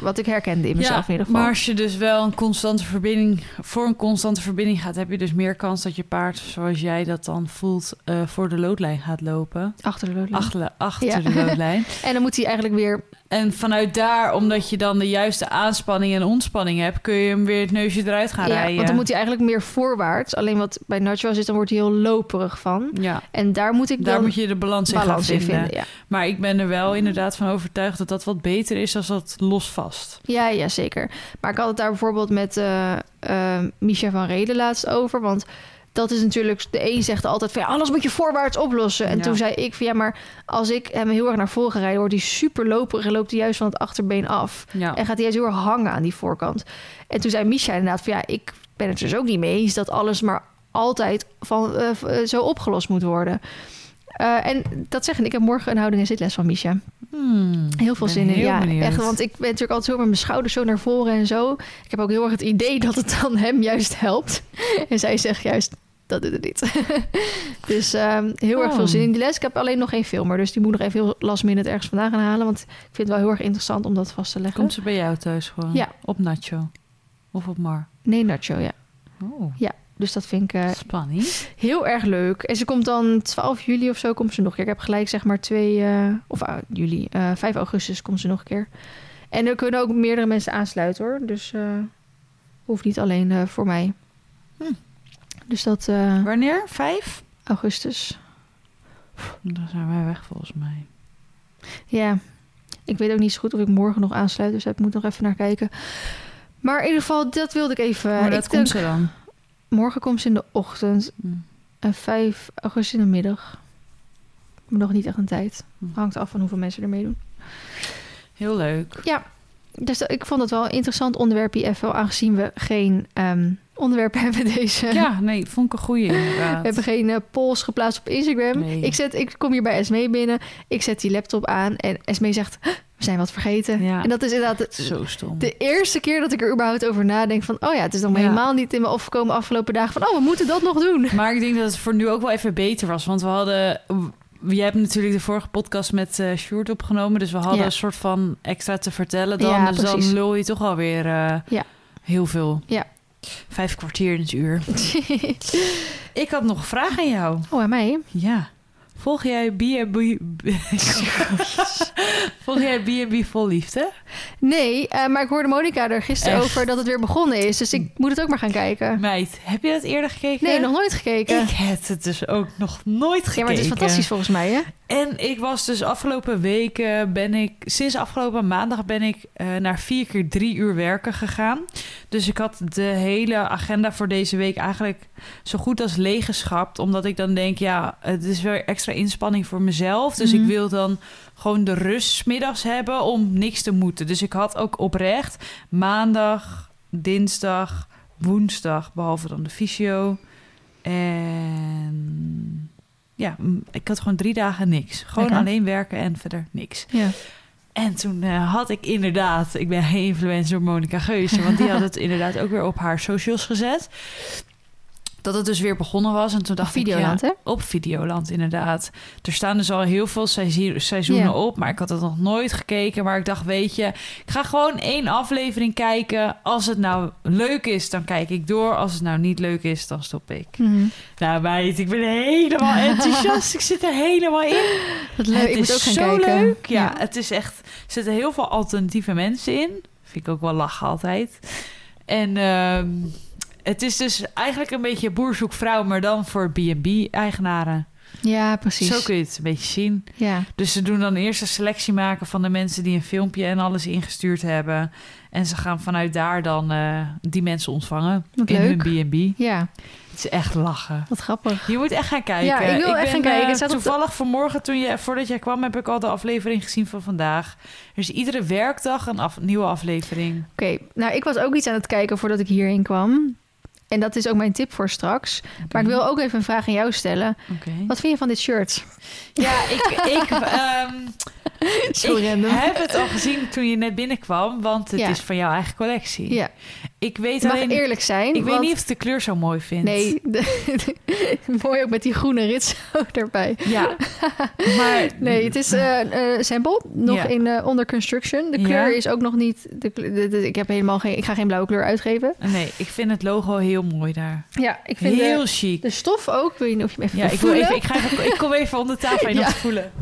wat ik herkende in mezelf in ieder geval. Maar als je dus wel een constante verbinding voor een constante verbinding gaat, heb je dus meer kans dat je paard, zoals jij dat dan voelt, eh, voor de loodlijn gaat lopen. Achter de loodlijn. Achter, achter Ja. de loodlijn. En dan moet hij eigenlijk weer En vanuit daar, omdat je dan de juiste aanspanning en ontspanning hebt, kun je hem weer het neusje eruit gaan ja, rijden. want dan moet hij eigenlijk meer voorwaarts. Alleen wat bij Nacho is, dan wordt hij heel loperig van. Ja, En daar moet ik daar dan moet je de balans in gaan balans in vinden. vinden. Ja. Maar ik ben er wel inderdaad van overtuigd dat dat wat beter is als dat los vast. Ja, ja, zeker. Maar ik had het daar bijvoorbeeld met eh, Misha van Reden laatst over. Want dat is natuurlijk... De een zegt altijd van... Ja, alles moet je voorwaarts oplossen. En Ja. toen zei ik van... Ja, maar als ik hem heel erg naar voren ga rijden... wordt hij super loperig en loopt hij juist van het achterbeen af. Ja. En gaat hij juist heel erg hangen aan die voorkant. En toen zei Misha inderdaad van... Ja, ik ben het dus ook niet mee eens... dat alles maar altijd van, eh, eh, zo opgelost moet worden. Eh, en dat zeggen, ik heb morgen een houding en zitles van Misha. Hmm, Heel veel zin in. Ja, benieuwd. echt. Want ik ben natuurlijk altijd zo met mijn schouders zo naar voren en zo. Ik heb ook heel erg het idee dat het dan hem juist helpt. En zij zegt juist, dat doet het niet. dus ehm, heel erg Oh. veel zin in die les. Ik heb alleen nog geen filmer. Dus die moet nog even heel last minute ergens vandaan gaan halen. Want ik vind het wel heel erg interessant om dat vast te leggen. Komt ze bij jou thuis gewoon? Ja. Op Nacho? Of op Mar? Nee, Nacho, ja. Oh, Dus dat vind ik eh, spanning. heel erg leuk. En ze komt dan 12 juli of zo komt ze nog een keer. Ik heb gelijk zeg maar 2... eh, of ah, juli, eh 5 augustus komt ze nog een keer. En er kunnen ook meerdere mensen aansluiten hoor. Dus eh hoeft niet alleen eh, voor mij. Hm. Dus dat eh, Wanneer? Vijf? augustus. Dan zijn wij weg volgens mij. Ja, ik weet ook niet zo goed of ik morgen nog aansluit. Dus ik moet nog even naar kijken. Maar in ieder geval, dat wilde ik even... Maar dat ik komt denk- ze dan? Morgen komt ze in de ochtend. Hm. En 5 augustus in de middag. Maar nog niet echt een tijd. Hm. Hangt af van hoeveel mensen er meedoen. Heel leuk. Dus dat- ik vond het wel een interessant onderwerp, even aangezien we geen ehm, onderwerpen hebben deze. Ja, nee, vond ik een goeie inderdaad. We hebben geen eh, polls geplaatst op Instagram. Nee. Ik, zet, ik kom hier bij Esmee binnen. Ik zet die laptop aan en Esmee zegt... "Huh, we zijn wat vergeten. Ja. En dat is inderdaad de, Zo stom. de eerste keer dat ik er überhaupt over nadenk van... oh ja, het is nog Ja. helemaal niet in me opgekomen afgelopen dagen... van oh, we moeten dat nog doen. Maar ik denk dat het voor nu ook wel even beter was. Want we hadden... Jij hebt natuurlijk de vorige podcast met eh Sjoerd opgenomen. Dus we hadden Ja. een soort van extra te vertellen dan. Ja, dus dan lul je toch alweer Ja. heel veel. Ja. Vijf kwartier in het uur. Ik had nog een vraag aan jou. oh, aan mij? Ja. Volg jij B&B... Volg jij B&B vol liefde? Nee, eh, maar ik hoorde Monica er gisteren Echt? over dat het weer begonnen is. Dus ik moet het ook maar gaan kijken. Meid, heb je dat eerder gekeken? Nee, nog nooit gekeken. Ik heb het dus ook nog nooit gekeken. ja, maar het is fantastisch volgens mij, hè? En ik was dus afgelopen weken ben ik, sinds afgelopen maandag ben ik eh, naar vier keer drie uur werken gegaan. Dus ik had de hele agenda voor deze week eigenlijk zo goed als leeggeschapt. Omdat ik dan denk, ja, het is weer extra inspanning voor mezelf. Dus Mhm. ik wil dan gewoon de rust middags hebben om niks te moeten. Dus ik had ook oprecht maandag, dinsdag, woensdag, behalve dan de fysio. En ja, ik had gewoon drie dagen niks. Gewoon Lekker. alleen werken en verder niks. Ja. En toen eh, had ik inderdaad, ik ben geen influencer Monica Geuze, want die had het inderdaad ook weer op haar socials gezet. Dat het dus weer begonnen was. En toen dacht ik, hè? ja, op Videoland inderdaad. Er staan dus al heel veel seizoen- seizoenen Ja. op, maar ik had het nog nooit gekeken. Maar ik dacht, weet je, ik ga gewoon één aflevering kijken. Als het nou leuk is, dan kijk ik door. Als het nou niet leuk is, dan stop ik. Mhm. Nou meid, ik ben helemaal enthousiast. ik zit er helemaal in. Wat leuk. Het ik is moet ook gaan zo kijken. leuk. Ja, het is echt... Er zitten heel veel alternatieve mensen in. Vind ik ook wel lachen altijd. En ehm, het is dus eigenlijk een beetje boer zoekt vrouw... maar dan voor B&B-eigenaren. Ja, precies. Zo kun je het een beetje zien. Ja. Dus ze doen dan eerst een selectie maken van de mensen... die een filmpje en alles ingestuurd hebben. En ze gaan vanuit daar dan eh, die mensen ontvangen. Wat in leuk. hun B&B. ja, Het is echt lachen. wat grappig. Je moet echt gaan kijken. Ja, ik wil echt ben, gaan kijken. eh, toevallig vanmorgen, toen je, voordat jij kwam, heb ik al de aflevering gezien van vandaag. Er is iedere werkdag een af- nieuwe aflevering. Oké, nou ik was ook iets aan het kijken voordat ik hierheen kwam. En dat is ook mijn tip voor straks. Maar ik wil ook even een vraag aan jou stellen. Oké. Wat vind je van dit shirt? Ja, ik, ik, ehm, Zo ik random. heb het al gezien toen je net binnenkwam, want het Ja. is van jouw eigen collectie. Ja, Ik weet mag alleen, eerlijk zijn. ik weet niet of ik de kleur zo mooi vind. Nee, de- mooi ook met die groene rits erbij. Ja, maar Nee, het is eh eh, sample, nog Ja. in eh, onder construction. De Ja. kleur is ook nog niet... De, ik, heb helemaal geen, ik ga geen blauwe kleur uitgeven. nee, ik vind het logo heel mooi daar. Ja, ik vind Heel de, chic. de stof ook. Weet niet of je even Ja, wil ik, wil even, ik, ga even, ik kom even onder tafel en Ja. voelen.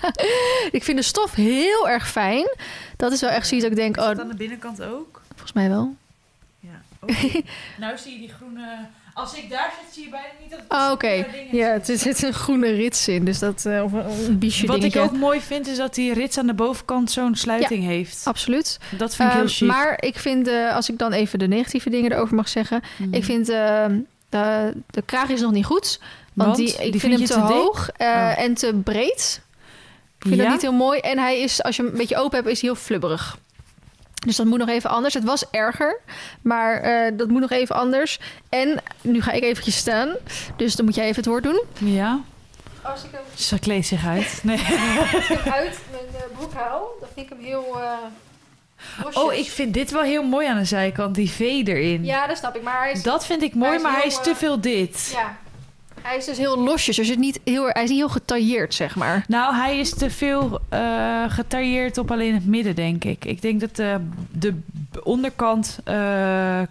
Ik vind de stof heel erg fijn. Dat is wel echt zoiets dat ik denk... Is Oh, het aan de binnenkant ook? volgens mij wel. Ja. nou zie je die groene... Als ik daar zit, zie je bijna niet dat het Oh, oké. Ja, er zit een groene rits in. Dus dat... eh, of een, een biesje Wat ik ook mooi vind, is dat die rits aan de bovenkant zo'n sluiting heeft. Absoluut. Dat vind ik heel Ehm, chic. maar ik vind, eh, als ik dan even de negatieve dingen erover mag zeggen... Mhm. Ik vind eh, de, de kraag is nog niet goed. Want, Want? die, ik Die vind, vind hem te, hoog eh, Oh. en te breed. Ik vind Ja? dat niet heel mooi. En hij is, als je hem een beetje open hebt, is hij heel flubberig. Dus dat moet nog even anders. Het was erger, maar eh, dat moet nog even anders. En nu ga ik eventjes staan. Dus dan moet jij even het woord doen. Ja, Als ik hem ze kleedt zich uit. Nee. uit mijn eh, broek haal, dan vind ik hem heel... eh, losjes. Oh, ik vind dit wel heel mooi aan de zijkant, die V erin. Ja, dat snap ik. Maar hij is, Dat vind ik mooi, Hij is maar hij is te veel dit. ja, hij is dus heel losjes. Dus het niet heel, hij is niet heel getailleerd, zeg maar. Nou, hij is te veel eh, getailleerd op alleen het midden, denk ik. Ik denk dat de, de onderkant eh, eh,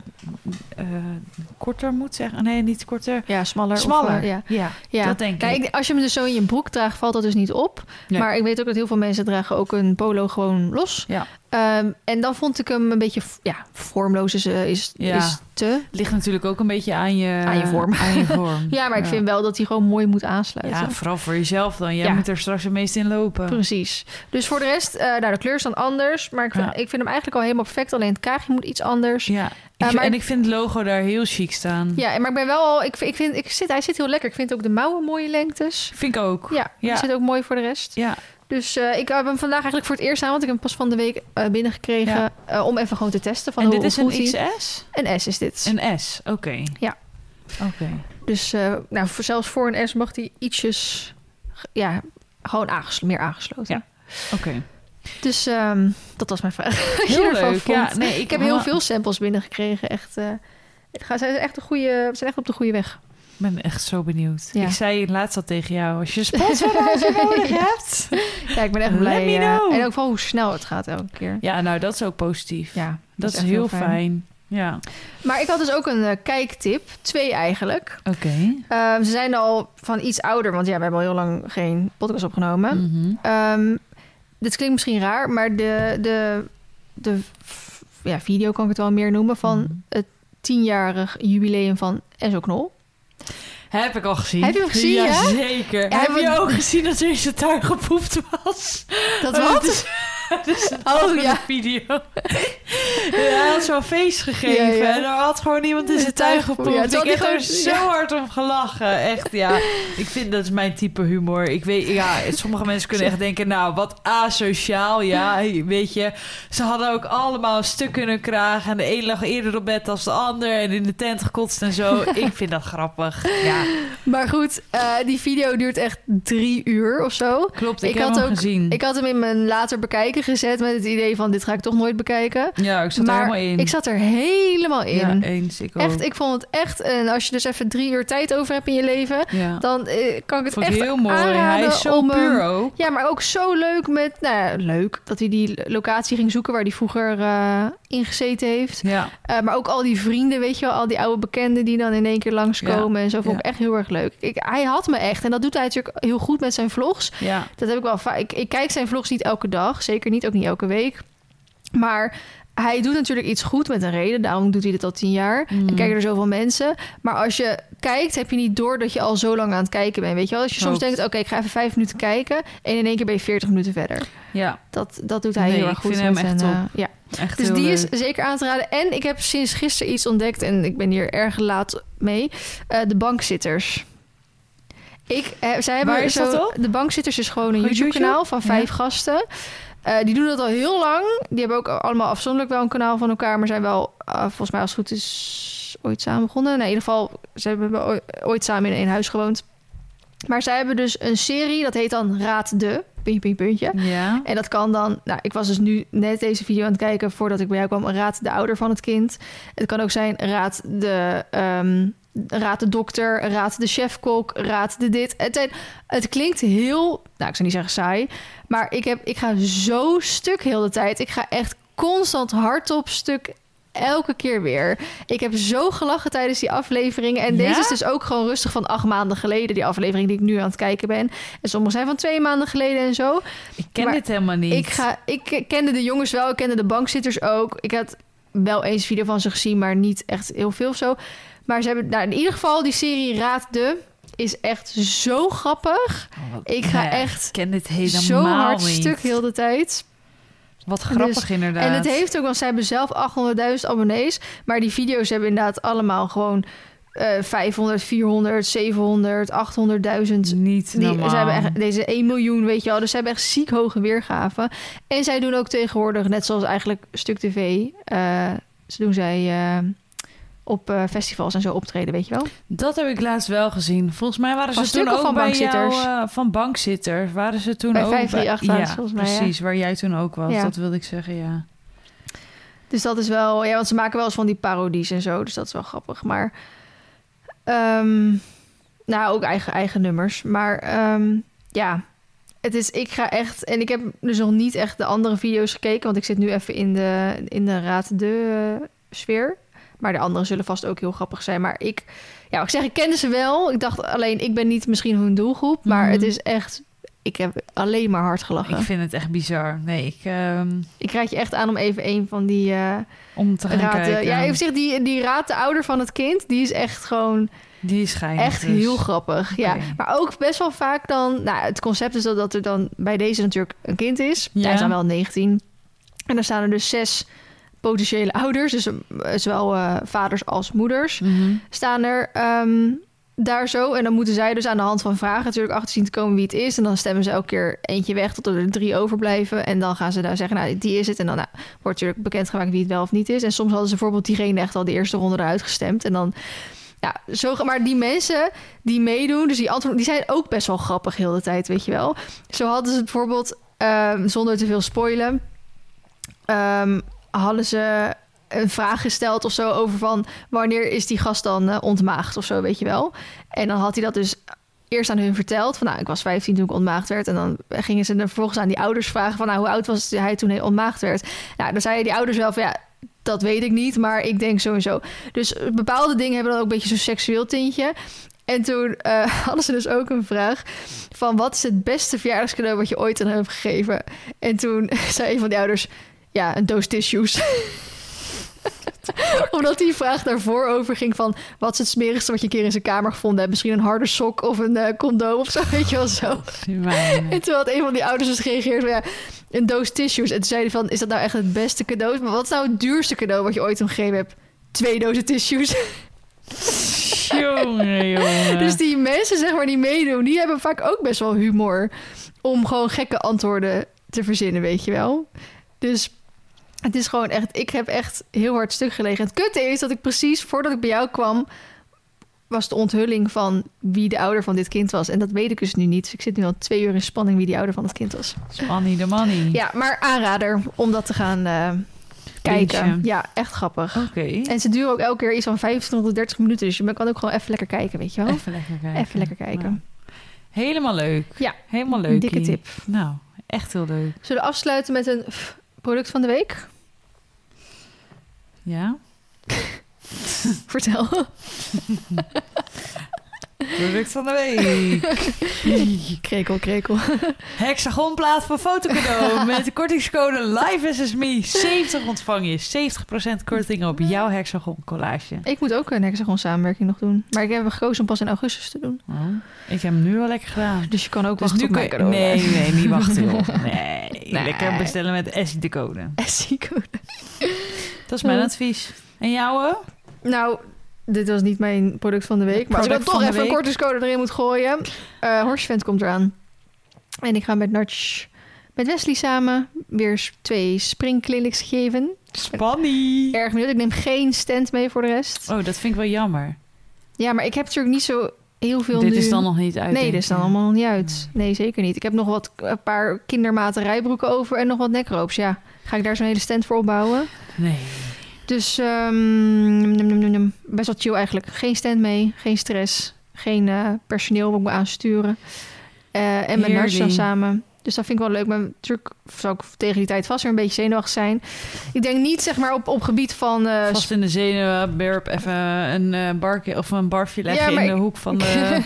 korter moet zeggen. Nee, niet korter. Ja, smaller. of, Smaller. eh, ja. ja. Ja, dat denk Kijk, ik. als je hem dus zo in je broek draagt, valt dat dus niet op. Nee. Maar ik weet ook dat heel veel mensen dragen ook een polo gewoon los. Ja. Ehm, en dan vond ik hem een beetje, ja, vormloos is, eh, is, Ja. is te. Ligt natuurlijk ook een beetje aan je, Aan je vorm. Aan je vorm. Ja, maar ik vind wel dat hij gewoon mooi moet aansluiten. Ja, vooral voor jezelf dan. Jij Ja. moet er straks het meest in lopen. Precies. Dus voor de rest, eh, nou, de kleur is dan anders. Maar ik vind, Ja. ik vind hem eigenlijk al helemaal perfect. Alleen het kraagje moet iets anders. Ja, Ja. Ik Eh, maar- En ik vind het logo daar heel chic staan. maar ik ben wel al... Ik, vind- ik vind, ik zit, hij zit heel lekker. Ik vind ook de mouwen mooie lengtes. Vind ik ook. Ja, Ja. zit ook mooi voor de rest. Ja. Dus eh, ik heb hem vandaag eigenlijk voor het eerst aan, want ik heb hem pas van de week eh, binnengekregen. Ja. eh, om even gewoon te testen. Van en dit is een. XS? Een S is dit. Een S, oké. Ja. Oké. Dus eh, nou, voor, zelfs voor een S mag hij ietsjes, ja, gewoon aangeslo- meer aangesloten. Ja. Oké. Dus ehm, dat was mijn vraag. Heel leuk. Ja, nee, ik heb heel veel samples binnengekregen. Echt, eh, gaat, zijn echt een goede, zijn echt op de goede weg. Ik ben echt zo benieuwd. Ja. Ik zei laatst al tegen jou, als je sponsorage nodig hebt. Ja, ik ben echt blij. eh, en ook wel hoe snel het gaat elke keer. Ja, nou, dat is ook positief. Ja, dat, is, heel fijn. Ja, Maar ik had dus ook een eh, kijktip. Twee eigenlijk. oké. Ehm, ze zijn al van iets ouder, want ja, we hebben al heel lang geen podcast opgenomen. Mhm. Ehm, dit klinkt misschien raar, maar de, de, de ja, video kan ik het wel meer noemen van Mhm. het tienjarig jubileum van Enzo Knol. Heb ik al gezien. Heb je hem gezien, Ja, ja? zeker. Ja, Heb je ook gezien dat er in zijn tuin gepoept was? Dat wat? Een Oh, ja. video. Ja, hij had zo'n feest gegeven. Ja, ja. En er had gewoon iemand in zijn tuin. Ja, ik heb er zo hard om gelachen. Echt, ja. Ik vind dat is mijn type humor. Ik weet, ja, sommige mensen kunnen echt denken... nou, wat asociaal, ja. Weet je, ze hadden ook allemaal een stuk hun kraag... en de een lag eerder op bed als de ander... en in de tent gekotst en zo. ik vind dat grappig. Ja, Maar goed, eh, die video duurt echt drie uur of zo. klopt. Ik, had hem ook- gezien. Ik had hem in mijn later bekijken gezet met het idee van dit ga ik toch nooit bekijken. ja, ik zat maar er helemaal in. ik zat er helemaal in. Ja, eens. Ik ook. echt, ik vond het echt. En als je dus even drie uur tijd over hebt in je leven, ja. dan eh, kan ik het Vond echt heel mooi. aanraden Hij is zo om puur ook. Ja, maar ook zo leuk met, nou ja, leuk dat hij die locatie ging zoeken waar hij vroeger eh ingezeten heeft. Ja, Eh, maar ook al die vrienden, weet je wel, al die oude bekenden die dan in één keer langskomen en zo vond ik echt heel erg leuk. Ik, hij had me echt en dat doet hij natuurlijk heel goed met zijn vlogs. ja. Dat heb ik wel vaak. Ik, ik kijk zijn vlogs niet elke dag, zeker niet, ook niet elke week. Maar hij doet natuurlijk iets goed met een reden. Daarom doet hij dit al tien jaar. Mm. En kijken er zoveel mensen. Maar als je kijkt, heb je niet door dat je al zo lang aan het kijken bent. Weet je wel? Als je soms denkt, oké, ik ga even vijf minuten kijken. En in één keer ben je 40 minuten verder. ja. Dat, dat doet hij Nee, heel erg ik goed. vind hem echt zijn, top. eh, ja. Echt Dus die leuk. is zeker aan te raden. En ik heb sinds gisteren iets ontdekt. En ik ben hier erg laat mee. Eh, de bankzitters. Ik, eh, zij hebben Waar is zo? De bankzitters is gewoon een YouTube-kanaal van vijf gasten. Eh, die doen dat al heel lang. Die hebben ook allemaal afzonderlijk wel een kanaal van elkaar. Maar zijn wel, eh, volgens mij als het goed is, ooit samen begonnen. In ieder geval, ze hebben ooit samen in één huis gewoond. Maar zij hebben dus een serie, dat heet dan Raad de... Puntje, puntje, puntje. Ja. En dat kan dan... Nou, ik was dus nu net deze video aan het kijken... voordat ik bij jou kwam. Raad de ouder van het kind. Het kan ook zijn raad de... ehm, raad de dokter, raad de chefkok, raad de dit. Het, zijn- het klinkt heel... Nou, ik zou niet zeggen saai. Maar ik, heb, ik ga zo stuk heel de tijd. Ik ga echt constant hardop stuk... Elke keer weer. Ik heb zo gelachen tijdens die aflevering. En Ja? deze is dus ook gewoon rustig van acht maanden geleden. Die aflevering die ik nu aan het kijken ben. En sommige zijn van twee maanden geleden en zo. Ik ken Maar dit helemaal niet. Ik, ga, ik kende de jongens wel, ik kende de bankzitters ook. Ik had wel eens een video van ze gezien, maar niet echt heel veel of zo. Maar ze hebben, nou, in ieder geval, die serie Raad de is echt zo grappig. Oh, Ik ga echt Ik ken dit helemaal zo hard niet. stuk heel de tijd. Wat grappig Dus- inderdaad. En het heeft ook, want zij hebben zelf 800.000 abonnees. Maar die video's hebben inderdaad allemaal gewoon eh 500, 400, 700, 800.000 niet Die, normaal. ze hebben echt deze 1 miljoen, weet je wel. Dus ze hebben echt ziek hoge weergaven. En zij doen ook tegenwoordig, net zoals eigenlijk Stuk TV... eh, ze doen zij eh, op eh, festivals en zo optreden, weet je wel. Dat heb ik laatst wel gezien. Volgens mij waren Van ze toen ook van bij bankzitters? jou... eh, van bankzitters. Waren ze toen Bij ook 538 bij... volgens mij, ja. precies. Waar jij toen ook was. Ja. Dat wilde ik zeggen, ja. Dus dat is wel... Ja, want ze maken wel eens van die parodies en zo. Dus dat is wel grappig. Maar... ehm, nou, ook eigen, eigen nummers. Maar ehm, ja... Het is, ik ga echt, en ik heb dus nog niet echt de andere video's gekeken, want ik zit nu even in de, in de raad de eh, sfeer. Maar de anderen zullen vast ook heel grappig zijn. Maar ik, ja, ik zeg, ik kende ze wel. Ik dacht alleen, ik ben niet misschien hun doelgroep. Maar Mhm. het is echt, ik heb alleen maar hard gelachen. Ik Ik, vind het echt bizar. Nee, ik... ehm, raad je echt aan om even een van die eh om te gaan raad... de- kijken. ja, even zeggen, die, die raad de ouder van het kind, die is echt gewoon Die is geinig. echt dus. heel grappig. Ja, maar ook best wel vaak dan... Nou, het concept is dat, dat er dan bij deze natuurlijk een kind is. Ja. Hij is dan wel 19. En dan staan er dus zes potentiële ouders. Dus eh, zowel eh, vaders als moeders. Mhm. Staan er ehm, daar zo. En dan moeten zij dus aan de hand van vragen natuurlijk achter zien te komen wie het is. En dan stemmen ze elke keer eentje weg tot er drie overblijven. En dan gaan ze daar zeggen, nou, die is het. En dan nou, wordt natuurlijk bekendgemaakt wie het wel of niet is. En soms hadden ze bijvoorbeeld diegene echt al de eerste ronde eruit gestemd. En dan... Ja, zo, maar die mensen die meedoen, dus die antwoorden, die zijn ook best wel grappig heel de tijd, weet je wel. Zo hadden ze bijvoorbeeld, ehm, zonder te veel spoilen, ehm, hadden ze een vraag gesteld of zo over van wanneer is die gast dan eh, ontmaagd of zo, weet je wel. En dan had hij dat dus eerst aan hun verteld. Van nou, ik was 15 toen ik ontmaagd werd. En dan gingen ze er vervolgens aan die ouders vragen van nou, hoe oud was hij toen hij ontmaagd werd? Nou, dan zeiden die ouders wel van ja, dat weet ik niet, maar ik denk zo. Dus bepaalde dingen hebben dan ook een beetje zo'n seksueel tintje. En toen eh, hadden ze dus ook een vraag van wat is het beste verjaardagscadeau wat je ooit aan hem hebt gegeven? En toen zei een van die ouders, ja, een doos tissues. Omdat die vraag daarvoor over ging van... wat is het smerigste wat je een keer in zijn kamer gevonden hebt? Misschien een harde sok of een eh, condoom of zo, weet je wel zo. En toen had een van die ouders dus gereageerd van... Ja, een doos tissues. En toen zei hij van, is dat nou echt het beste cadeau? Maar wat is nou het duurste cadeau wat je ooit hem gegeven hebt? Twee dozen tissues. jongen, jongen. Dus die mensen, zeg maar, die meedoen... die hebben vaak ook best wel humor... om gewoon gekke antwoorden te verzinnen, weet je wel. Dus het is gewoon echt... Ik heb echt heel hard stuk gelegen. Het kutte is dat ik precies voordat ik bij jou kwam... was de onthulling van wie de ouder van dit kind was. En dat weet ik dus nu niet. Dus ik zit nu al twee uur in spanning wie die ouder van het kind was. Spanny de money. Ja, maar aanrader om dat te gaan eh, kijken. Ja, echt grappig. Oké. En ze duren ook elke keer iets van 25 tot 30 minuten. Dus je kan ook gewoon even lekker kijken, weet je wel. Even lekker kijken. Even lekker kijken. Nou, helemaal leuk. Ja, Helemaal leuk. dikke tip. Nou, echt heel leuk. Zullen we afsluiten met een product van de week? Ja? Vertel. Product van de week. krekel, krekel. Hexagonplaat van fotocadeau met de kortingscode LIVESSME 70 ontvang je 70% korting op jouw hexagon collage. Ik moet ook een hexagon samenwerking nog doen. Maar ik heb gekozen om pas in augustus te doen. Oh, ik heb hem nu al lekker gedaan. Dus je kan ook Dus wachten nu op mijn cadeau. Nee, nee, niet wachten joh. Nee, Nee. lekker bestellen met Essie de code. SI-code. Dat is mijn Oh. advies. En jouwe? Nou, dit was niet mijn product van de week. Maar als ik dan toch even een kortingscode erin moet gooien. Horsevent komt eraan. En ik ga met Natch, met Wesley samen weer twee springclinics geven. Spanny. Erg benieuwd. Ik neem geen stand mee voor de rest. Oh, dat vind ik wel jammer. Ja, maar ik heb natuurlijk niet zo heel veel Dit nu. is dan nog niet uit. Nee, dit is dan allemaal nog niet uit. Nee, zeker niet. Ik heb nog wat, een paar kindermaten rijbroeken over en nog wat nekroops. Ja, ga ik daar zo'n hele stand voor opbouwen? Nee. Dus num, num, num, num. best wel chill eigenlijk. Geen stand mee, geen stress, geen eh, personeel wat ik moet aansturen. Eh, en met Nars dan samen. Dus dat vind ik wel leuk. Maar natuurlijk zou ik tegen die tijd vast weer een beetje zenuwachtig zijn. Ik denk niet zeg maar op, op gebied van... eh, Vast in de zenuwen, Burp, even een eh barkje of een barfje leggen Ja, in de ik- hoek van de...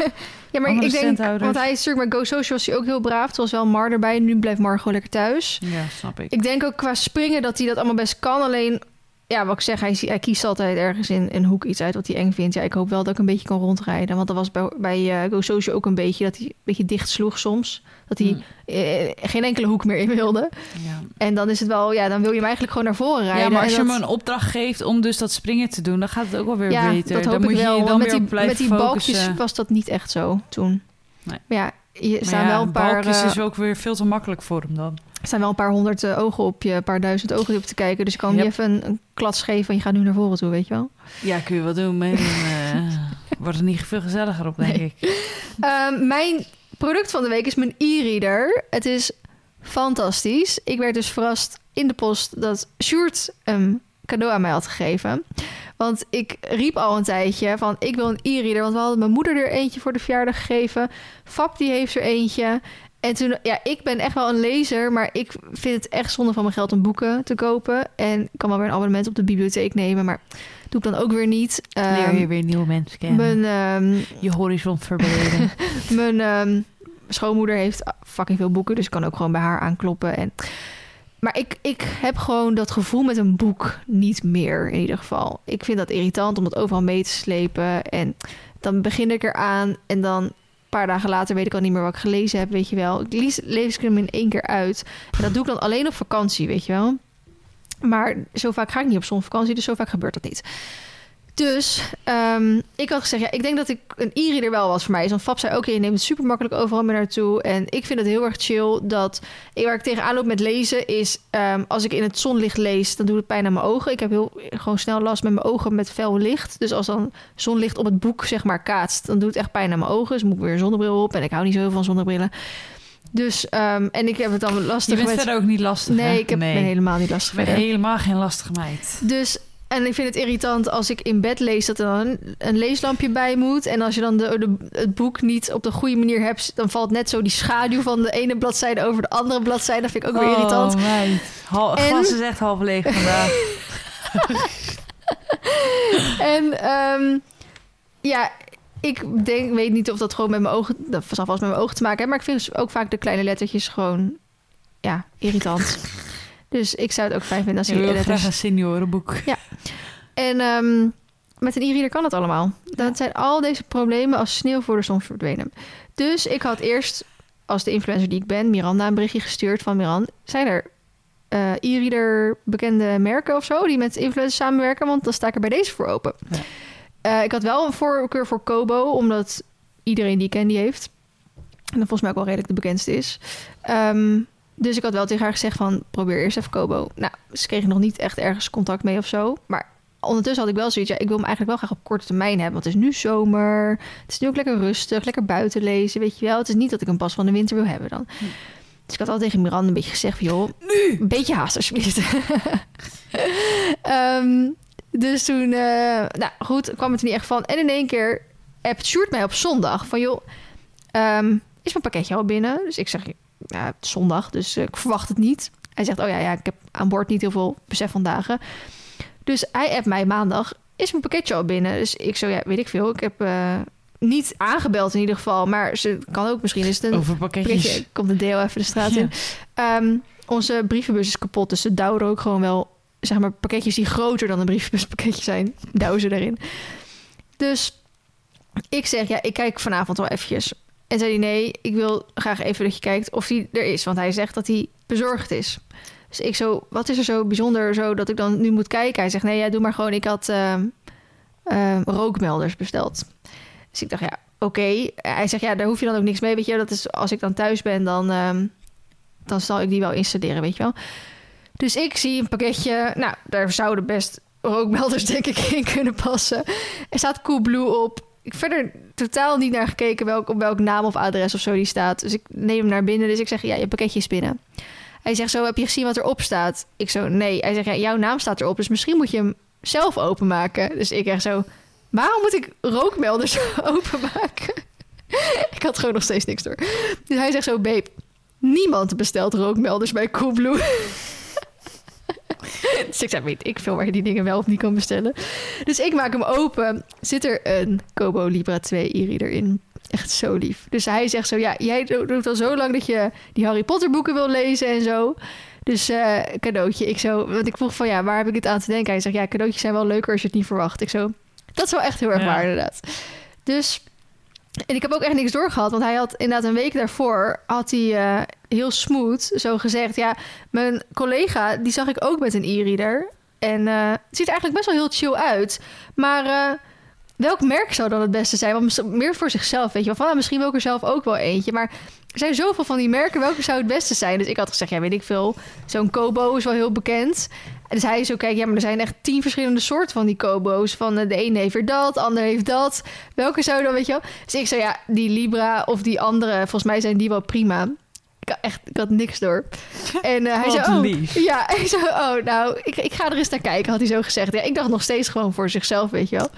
ja, maar ik, denk... Want hij is natuurlijk met Go Social was hij ook heel braaf. Het was wel Mar erbij. Nu blijft Mar gewoon lekker thuis. Ja, snap ik. Ik denk ook qua springen dat hij dat allemaal best kan. Alleen, ja, wat ik zeg, hij, hij kiest altijd ergens in een hoek iets uit wat hij eng vindt. Ja, ik hoop wel dat ik een beetje kan rondrijden. Want dat was bij, bij eh, Go Social ook een beetje dat hij een beetje dicht sloeg soms. Dat hij Mm. eh, geen enkele hoek meer in wilde. Ja. En dan is het wel, ja, dan wil je hem eigenlijk gewoon naar voren rijden. ja, maar als je dat- hem een opdracht geeft om dus dat springen te doen, dan gaat het ook wel weer ja, beter. dat hoop dan ik moet wel. je dan met weer die, met die balkjes was dat niet echt zo toen. Nee. Maar ja, je Maar staan ja, wel een paar, balkjes eh, is ook weer veel te makkelijk voor hem dan. Er staan wel een paar honderd eh, ogen op je, een paar duizend ogen op te kijken. Dus je kan Yep. niet even een, een klats geven je gaat nu naar voren toe, weet je wel. Ja, kun je wel doen, maar eh, wordt het niet veel gezelliger op, denk Nee. ik. Ehm, mijn product van de week is mijn e-reader. Het is fantastisch. Ik werd dus verrast in de post dat Sjoerd een cadeau aan mij had gegeven. Want ik riep al een tijdje van ik wil een e-reader. Want we hadden mijn moeder er eentje voor de verjaardag gegeven. Fab die heeft er eentje. En toen, ja, ik ben echt wel een lezer, maar ik vind het echt zonde van mijn geld om boeken te kopen. En ik kan wel weer een abonnement op de bibliotheek nemen, maar doe ik dan ook weer niet. Leer Ehm, je weer nieuwe mensen kennen. mijn, ehm, Je horizon verbreden. mijn ehm, schoonmoeder heeft fucking veel boeken, dus ik kan ook gewoon bij haar aankloppen. En... Maar ik, ik heb gewoon dat gevoel met een boek niet meer, in ieder geval. Ik vind dat irritant om het overal mee te slepen. En dan begin ik eraan en dan paar dagen later weet ik al niet meer wat ik gelezen heb, weet je wel. Ik lees, ik hem in één keer uit. En dat doe ik dan alleen op vakantie, weet je wel. Maar zo vaak ga ik niet op zonvakantie, dus zo vaak gebeurt dat niet. Dus ehm, ik had gezegd, ja, ik denk dat ik een e-reader wel was voor mij. Zo'n Fab zei ook, je neemt het super makkelijk overal mee naartoe. En ik vind het heel erg chill dat... Waar ik tegenaan loop met lezen is... ehm, als ik in het zonlicht lees, dan doet het pijn aan mijn ogen. Ik heb heel gewoon snel last met mijn ogen met fel licht. Dus als dan zonlicht op het boek zeg maar kaatst... dan doet het echt pijn aan mijn ogen. Dus moet ik weer een zonnebril op. En ik hou niet zo van zonnebrillen. Dus, ehm, en ik heb het dan lastig Je bent met... verder ook niet lastig, Nee, hè? ik heb, ben helemaal niet lastig Ik ben helemaal geen lastige meid. Dus, en ik vind het irritant als ik in bed lees dat er dan een, leeslampje bij moet. En als je dan de, de- het boek niet op de goede manier hebt, dan valt net zo die schaduw van de ene bladzijde over de andere bladzijde. Dat vind ik ook weer irritant. Oh, meid. Hal, En- glas is echt half leeg vandaag. En ehm, ja, ik denk, weet niet of dat gewoon met mijn ogen, dat zal vast met mijn ogen te maken hebben. Maar ik vind ook vaak de kleine lettertjes gewoon, ja, irritant. Dus ik zou het ook fijn vinden als Je hij wil graag een seniorenboek. En ehm, met een e-reader kan het allemaal. Dan zijn al deze problemen als sneeuw voor de zon verdwenen. Dus ik had eerst, als de influencer die ik ben, Miranda een berichtje gestuurd van Miran. Zijn er eh, e-reader bekende merken of zo die met influencers samenwerken? Want dan sta ik er bij deze voor open. Ja. Eh, ik had wel een voorkeur voor Kobo, omdat iedereen die ik ken die heeft. En dat volgens mij ook wel redelijk de bekendste is. Ehm, dus ik had wel tegen haar gezegd van... probeer eerst even Kobo. Nou, ze kregen nog niet echt ergens contact mee of zo. Maar ondertussen had ik wel zoiets... ja, ik wil hem eigenlijk wel graag op korte termijn hebben. Want het is nu zomer. Het is nu ook lekker rustig. Lekker buiten lezen, weet je wel. Het is niet dat ik hem pas van de winter wil hebben dan. Dus ik had al tegen Miranda een beetje gezegd van... joh, Nu! een beetje haast alsjeblieft. Ehm, dus toen, eh, nou goed, kwam het er niet echt van. En in één keer appt Sjoerd mij op zondag van... joh, ehm, is mijn pakketje al binnen? Dus ik zeg, ja, het is zondag, dus eh, ik verwacht het niet. Hij zegt, oh ja, ja, ik heb aan boord niet heel veel besef van dagen. Dus hij appt mij maandag, is mijn pakketje al binnen? Dus ik zo, ja, weet ik veel. Ik heb eh, niet aangebeld in ieder geval. Maar ze kan ook, misschien is het een Over pakketjes. Komt een deel even de straat Ja. in. Ehm, onze brievenbus is kapot, dus ze douwen ook gewoon wel... zeg maar pakketjes die groter dan een brievenbuspakketje zijn... douwen ze erin. Dus ik zeg, ja, ik kijk vanavond wel eventjes. En zei hij, nee, ik wil graag even dat je kijkt of die er is. Want hij zegt dat hij bezorgd is. Dus ik zo, wat is er zo bijzonder zo dat ik dan nu moet kijken? Hij zegt, nee, ja, doe maar gewoon. Ik had ehm, ehm, rookmelders besteld. Dus ik dacht, ja, oké. Hij zegt, ja, daar hoef je dan ook niks mee. Weet je, dat is als ik dan thuis ben, dan, ehm, dan zal ik die wel installeren, weet je wel. Dus ik zie een pakketje. Nou, daar zouden best rookmelders denk ik in kunnen passen. Er staat Coolblue op. Ik verder totaal niet naar gekeken welk, op welk naam of adres of zo die staat. Dus ik neem hem naar binnen. Dus ik zeg, ja, je pakketje is binnen. Hij zegt zo, heb je gezien wat erop staat? Ik zo, nee. Hij zegt, ja, jouw naam staat erop. Dus misschien moet je hem zelf openmaken. Dus ik echt zo, waarom moet ik rookmelders openmaken? ik had gewoon nog steeds niks door. Dus hij zegt zo, babe, niemand bestelt rookmelders bij Coolblue. dus ik zei, weet ik veel waar je die dingen wel of niet kan bestellen. Dus ik maak hem open. Zit er een Kobo Libra 2 e-reader in. Echt zo lief. Dus hij zegt zo, ja, jij do- doet al zo lang dat je die Harry Potter boeken wil lezen en zo. Dus eh, cadeautje. Ik zo, want ik vroeg van, ja, waar heb ik het aan te denken? Hij zegt, ja, cadeautjes zijn wel leuker als je het niet verwacht. Ik zo, dat is wel echt heel erg Ja. waar inderdaad. Dus, en ik heb ook echt niks doorgehad. Want hij had inderdaad een week daarvoor, had hij eh, heel smooth zo gezegd. Ja, mijn collega, die zag ik ook met een e-reader. En eh, het ziet er eigenlijk best wel heel chill uit. Maar eh, welk merk zou dan het beste zijn? Want meer voor zichzelf, weet je wel. Van, ah, misschien wil ik er zelf ook wel eentje. Maar er zijn zoveel van die merken. Welke zou het beste zijn? Dus ik had gezegd, ja, weet ik veel. Zo'n Kobo is wel heel bekend. Dus hij zo, kijk, ja, maar er zijn echt tien verschillende soorten van die Kobo's. Van eh, de ene heeft dat, de ander heeft dat. Welke zou dan, weet je wel? Dus ik zei, ja, die Libra of die andere. Volgens mij zijn die wel prima. Ik had echt, ik had niks door. En eh, hij zei, oh, lief. ja, hij zei, oh, nou, ik, ik ga er eens naar kijken, had hij zo gezegd. Ja, ik dacht nog steeds gewoon voor zichzelf, weet je wel.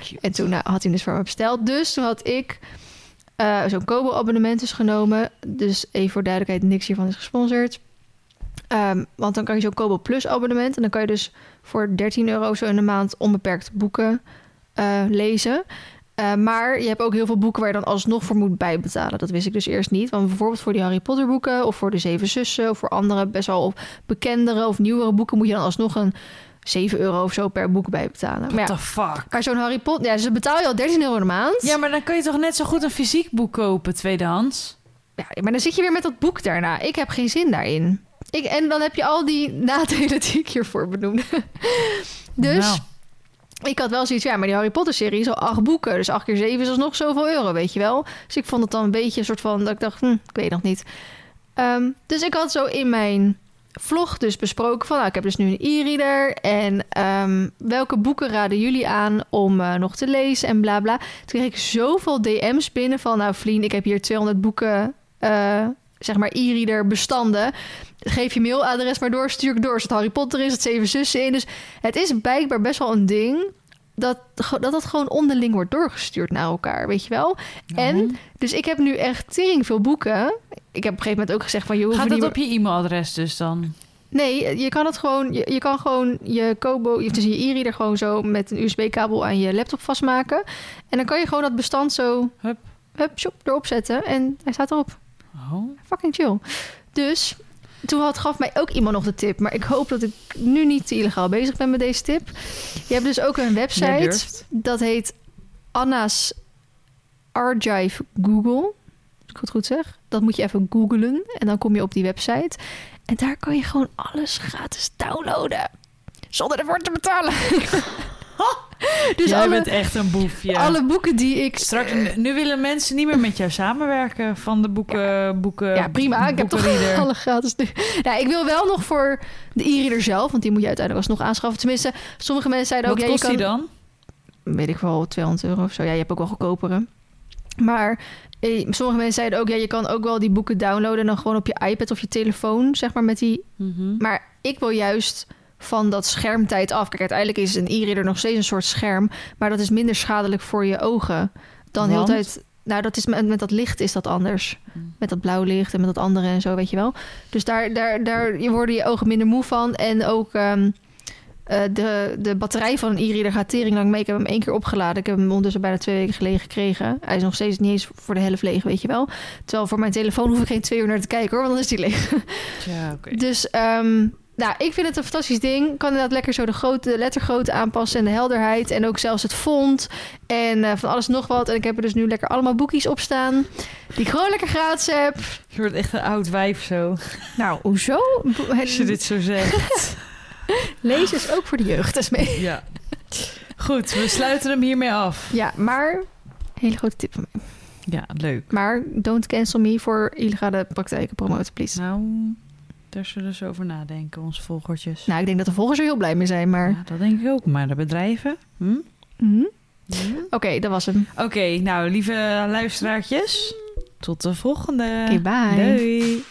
Cute. En toen nou, had hij dus voor me besteld. Dus toen had ik eh, zo'n Kobo-abonnement dus genomen. Dus even voor duidelijkheid, niks hiervan is gesponsord. Ehm, want dan kan je zo'n Kobo Plus abonnement. En dan kan je dus voor 13 euro zo in de maand onbeperkt boeken eh, lezen. Eh, maar je hebt ook heel veel boeken waar je dan alsnog voor moet bijbetalen. Dat wist ik dus eerst niet. Want bijvoorbeeld voor die Harry Potter boeken... of voor de Zeven Zussen... of voor andere best wel bekendere of nieuwere boeken... moet je dan alsnog een 7 euro of zo per boek bijbetalen. Maar What ja, the fuck? maar zo'n Harry Potter... Ja, dus dan betaal je al 13 euro de maand. Ja, maar dan kun je toch net zo goed een fysiek boek kopen, tweedehands? Ja, maar dan zit je weer met dat boek daarna. Ik heb geen zin daarin. Ik, en dan heb je al die nadelen die ik hiervoor benoemde. dus Nou, ik had wel zoiets... Ja, maar die Harry Potter serie is al acht boeken. Dus acht keer zeven is alsnog zoveel euro, weet je wel. Dus ik vond het dan een beetje een soort van... Dat ik dacht, hm, ik weet nog niet. Ehm, dus ik had zo in mijn vlog dus besproken van... Nou, ik heb dus nu een e-reader. En ehm, welke boeken raden jullie aan om eh, nog te lezen en bla bla. Toen kreeg ik zoveel DM's binnen van... Nou, Vlien, ik heb hier 200 boeken... eh, zeg maar e-reader bestanden. Geef je mailadres maar door, stuur ik door. Er zit Harry Potter is, het Zeven Zussen in. Dus het is blijkbaar best wel een ding... Dat, dat dat gewoon onderling wordt doorgestuurd naar elkaar, weet je wel? En, dus ik heb nu echt tering veel boeken. Ik heb op een gegeven moment ook gezegd van... Hoeft Gaat dat op je e-mailadres dus dan? Nee, je kan het gewoon. Je, je kan gewoon je Kobo, je- dus je e-reader gewoon zo met een USB-kabel aan je laptop vastmaken. En dan kan je gewoon dat bestand zo, Hup. hup, shop, erop zetten en hij staat erop. Oh. Fucking chill. Dus toen had, gaf mij ook iemand nog de tip. Maar ik hoop dat ik nu niet te illegaal bezig ben met deze tip. Je hebt dus ook een website. Dat heet Anna's Archive Google. Als ik het goed zeg. Dat moet je even googlen. En dan kom je op die website. En daar kan je gewoon alles gratis downloaden. Zonder ervoor te betalen. dus Jij alle, bent echt een boefje. alle boeken die ik... Straks, nu willen mensen niet meer met jou samenwerken van de boeken. boeken Ja, prima. Ik heb toch alle gratis. nu. Nou, ik wil wel nog voor de e-reader zelf, want die moet je uiteindelijk alsnog aanschaffen. Tenminste, sommige mensen zeiden ook... Wat ja, je kost die kan, dan? Weet ik wel, 200 euro of zo. Ja, je hebt ook wel goedkopere. Maar eh, sommige mensen zeiden ook... Ja, je kan ook wel die boeken downloaden... en dan gewoon op je iPad of je telefoon, zeg maar, met die... Mhm. Maar ik wil juist van dat schermtijd af. Kijk, uiteindelijk is een e-reader nog steeds een soort scherm... maar dat is minder schadelijk voor je ogen dan heel tijd... Nou, dat is met, met dat licht is dat anders. Hmm. Met dat blauw licht en met dat andere en zo, weet je wel. Dus daar, daar, daar je worden je ogen minder moe van. En ook ehm, eh, de, de batterij van een e-reader gaat tering lang mee. Ik heb hem één keer opgeladen. Ik heb hem ondertussen bijna twee weken geleden gekregen. Hij is nog steeds niet eens voor de helft leeg, weet je wel. Terwijl voor mijn telefoon hoef ik geen twee uur naar te kijken hoor, want dan is die leeg. Ja, oké. Dus ehm, nou, ik vind het een fantastisch ding. Kan inderdaad lekker zo de, grote, de lettergrootte aanpassen en de helderheid. En ook zelfs het font. En eh, van alles nog wat. En ik heb er dus nu lekker allemaal boekjes op staan. Die ik gewoon lekker gratis heb. Je wordt echt een oud wijf zo. Nou, hoezo? Als je dit zo zegt. Lezen is ook voor de jeugd. Dat is mee. ja. Goed, we sluiten hem hiermee af. Ja, maar... Hele grote tip van mij. Ja, leuk. Maar don't cancel me voor illegale praktijken promoten, please. Nou, daar zullen ze over nadenken, onze volgertjes. Nou, ik denk dat de volgers er heel blij mee zijn, maar... Ja, dat denk ik ook. Maar de bedrijven? Hm? Mhm. Oké, dat was hem. Oké, nou, lieve luisteraartjes. Tot de volgende. Oké, bye. Doei.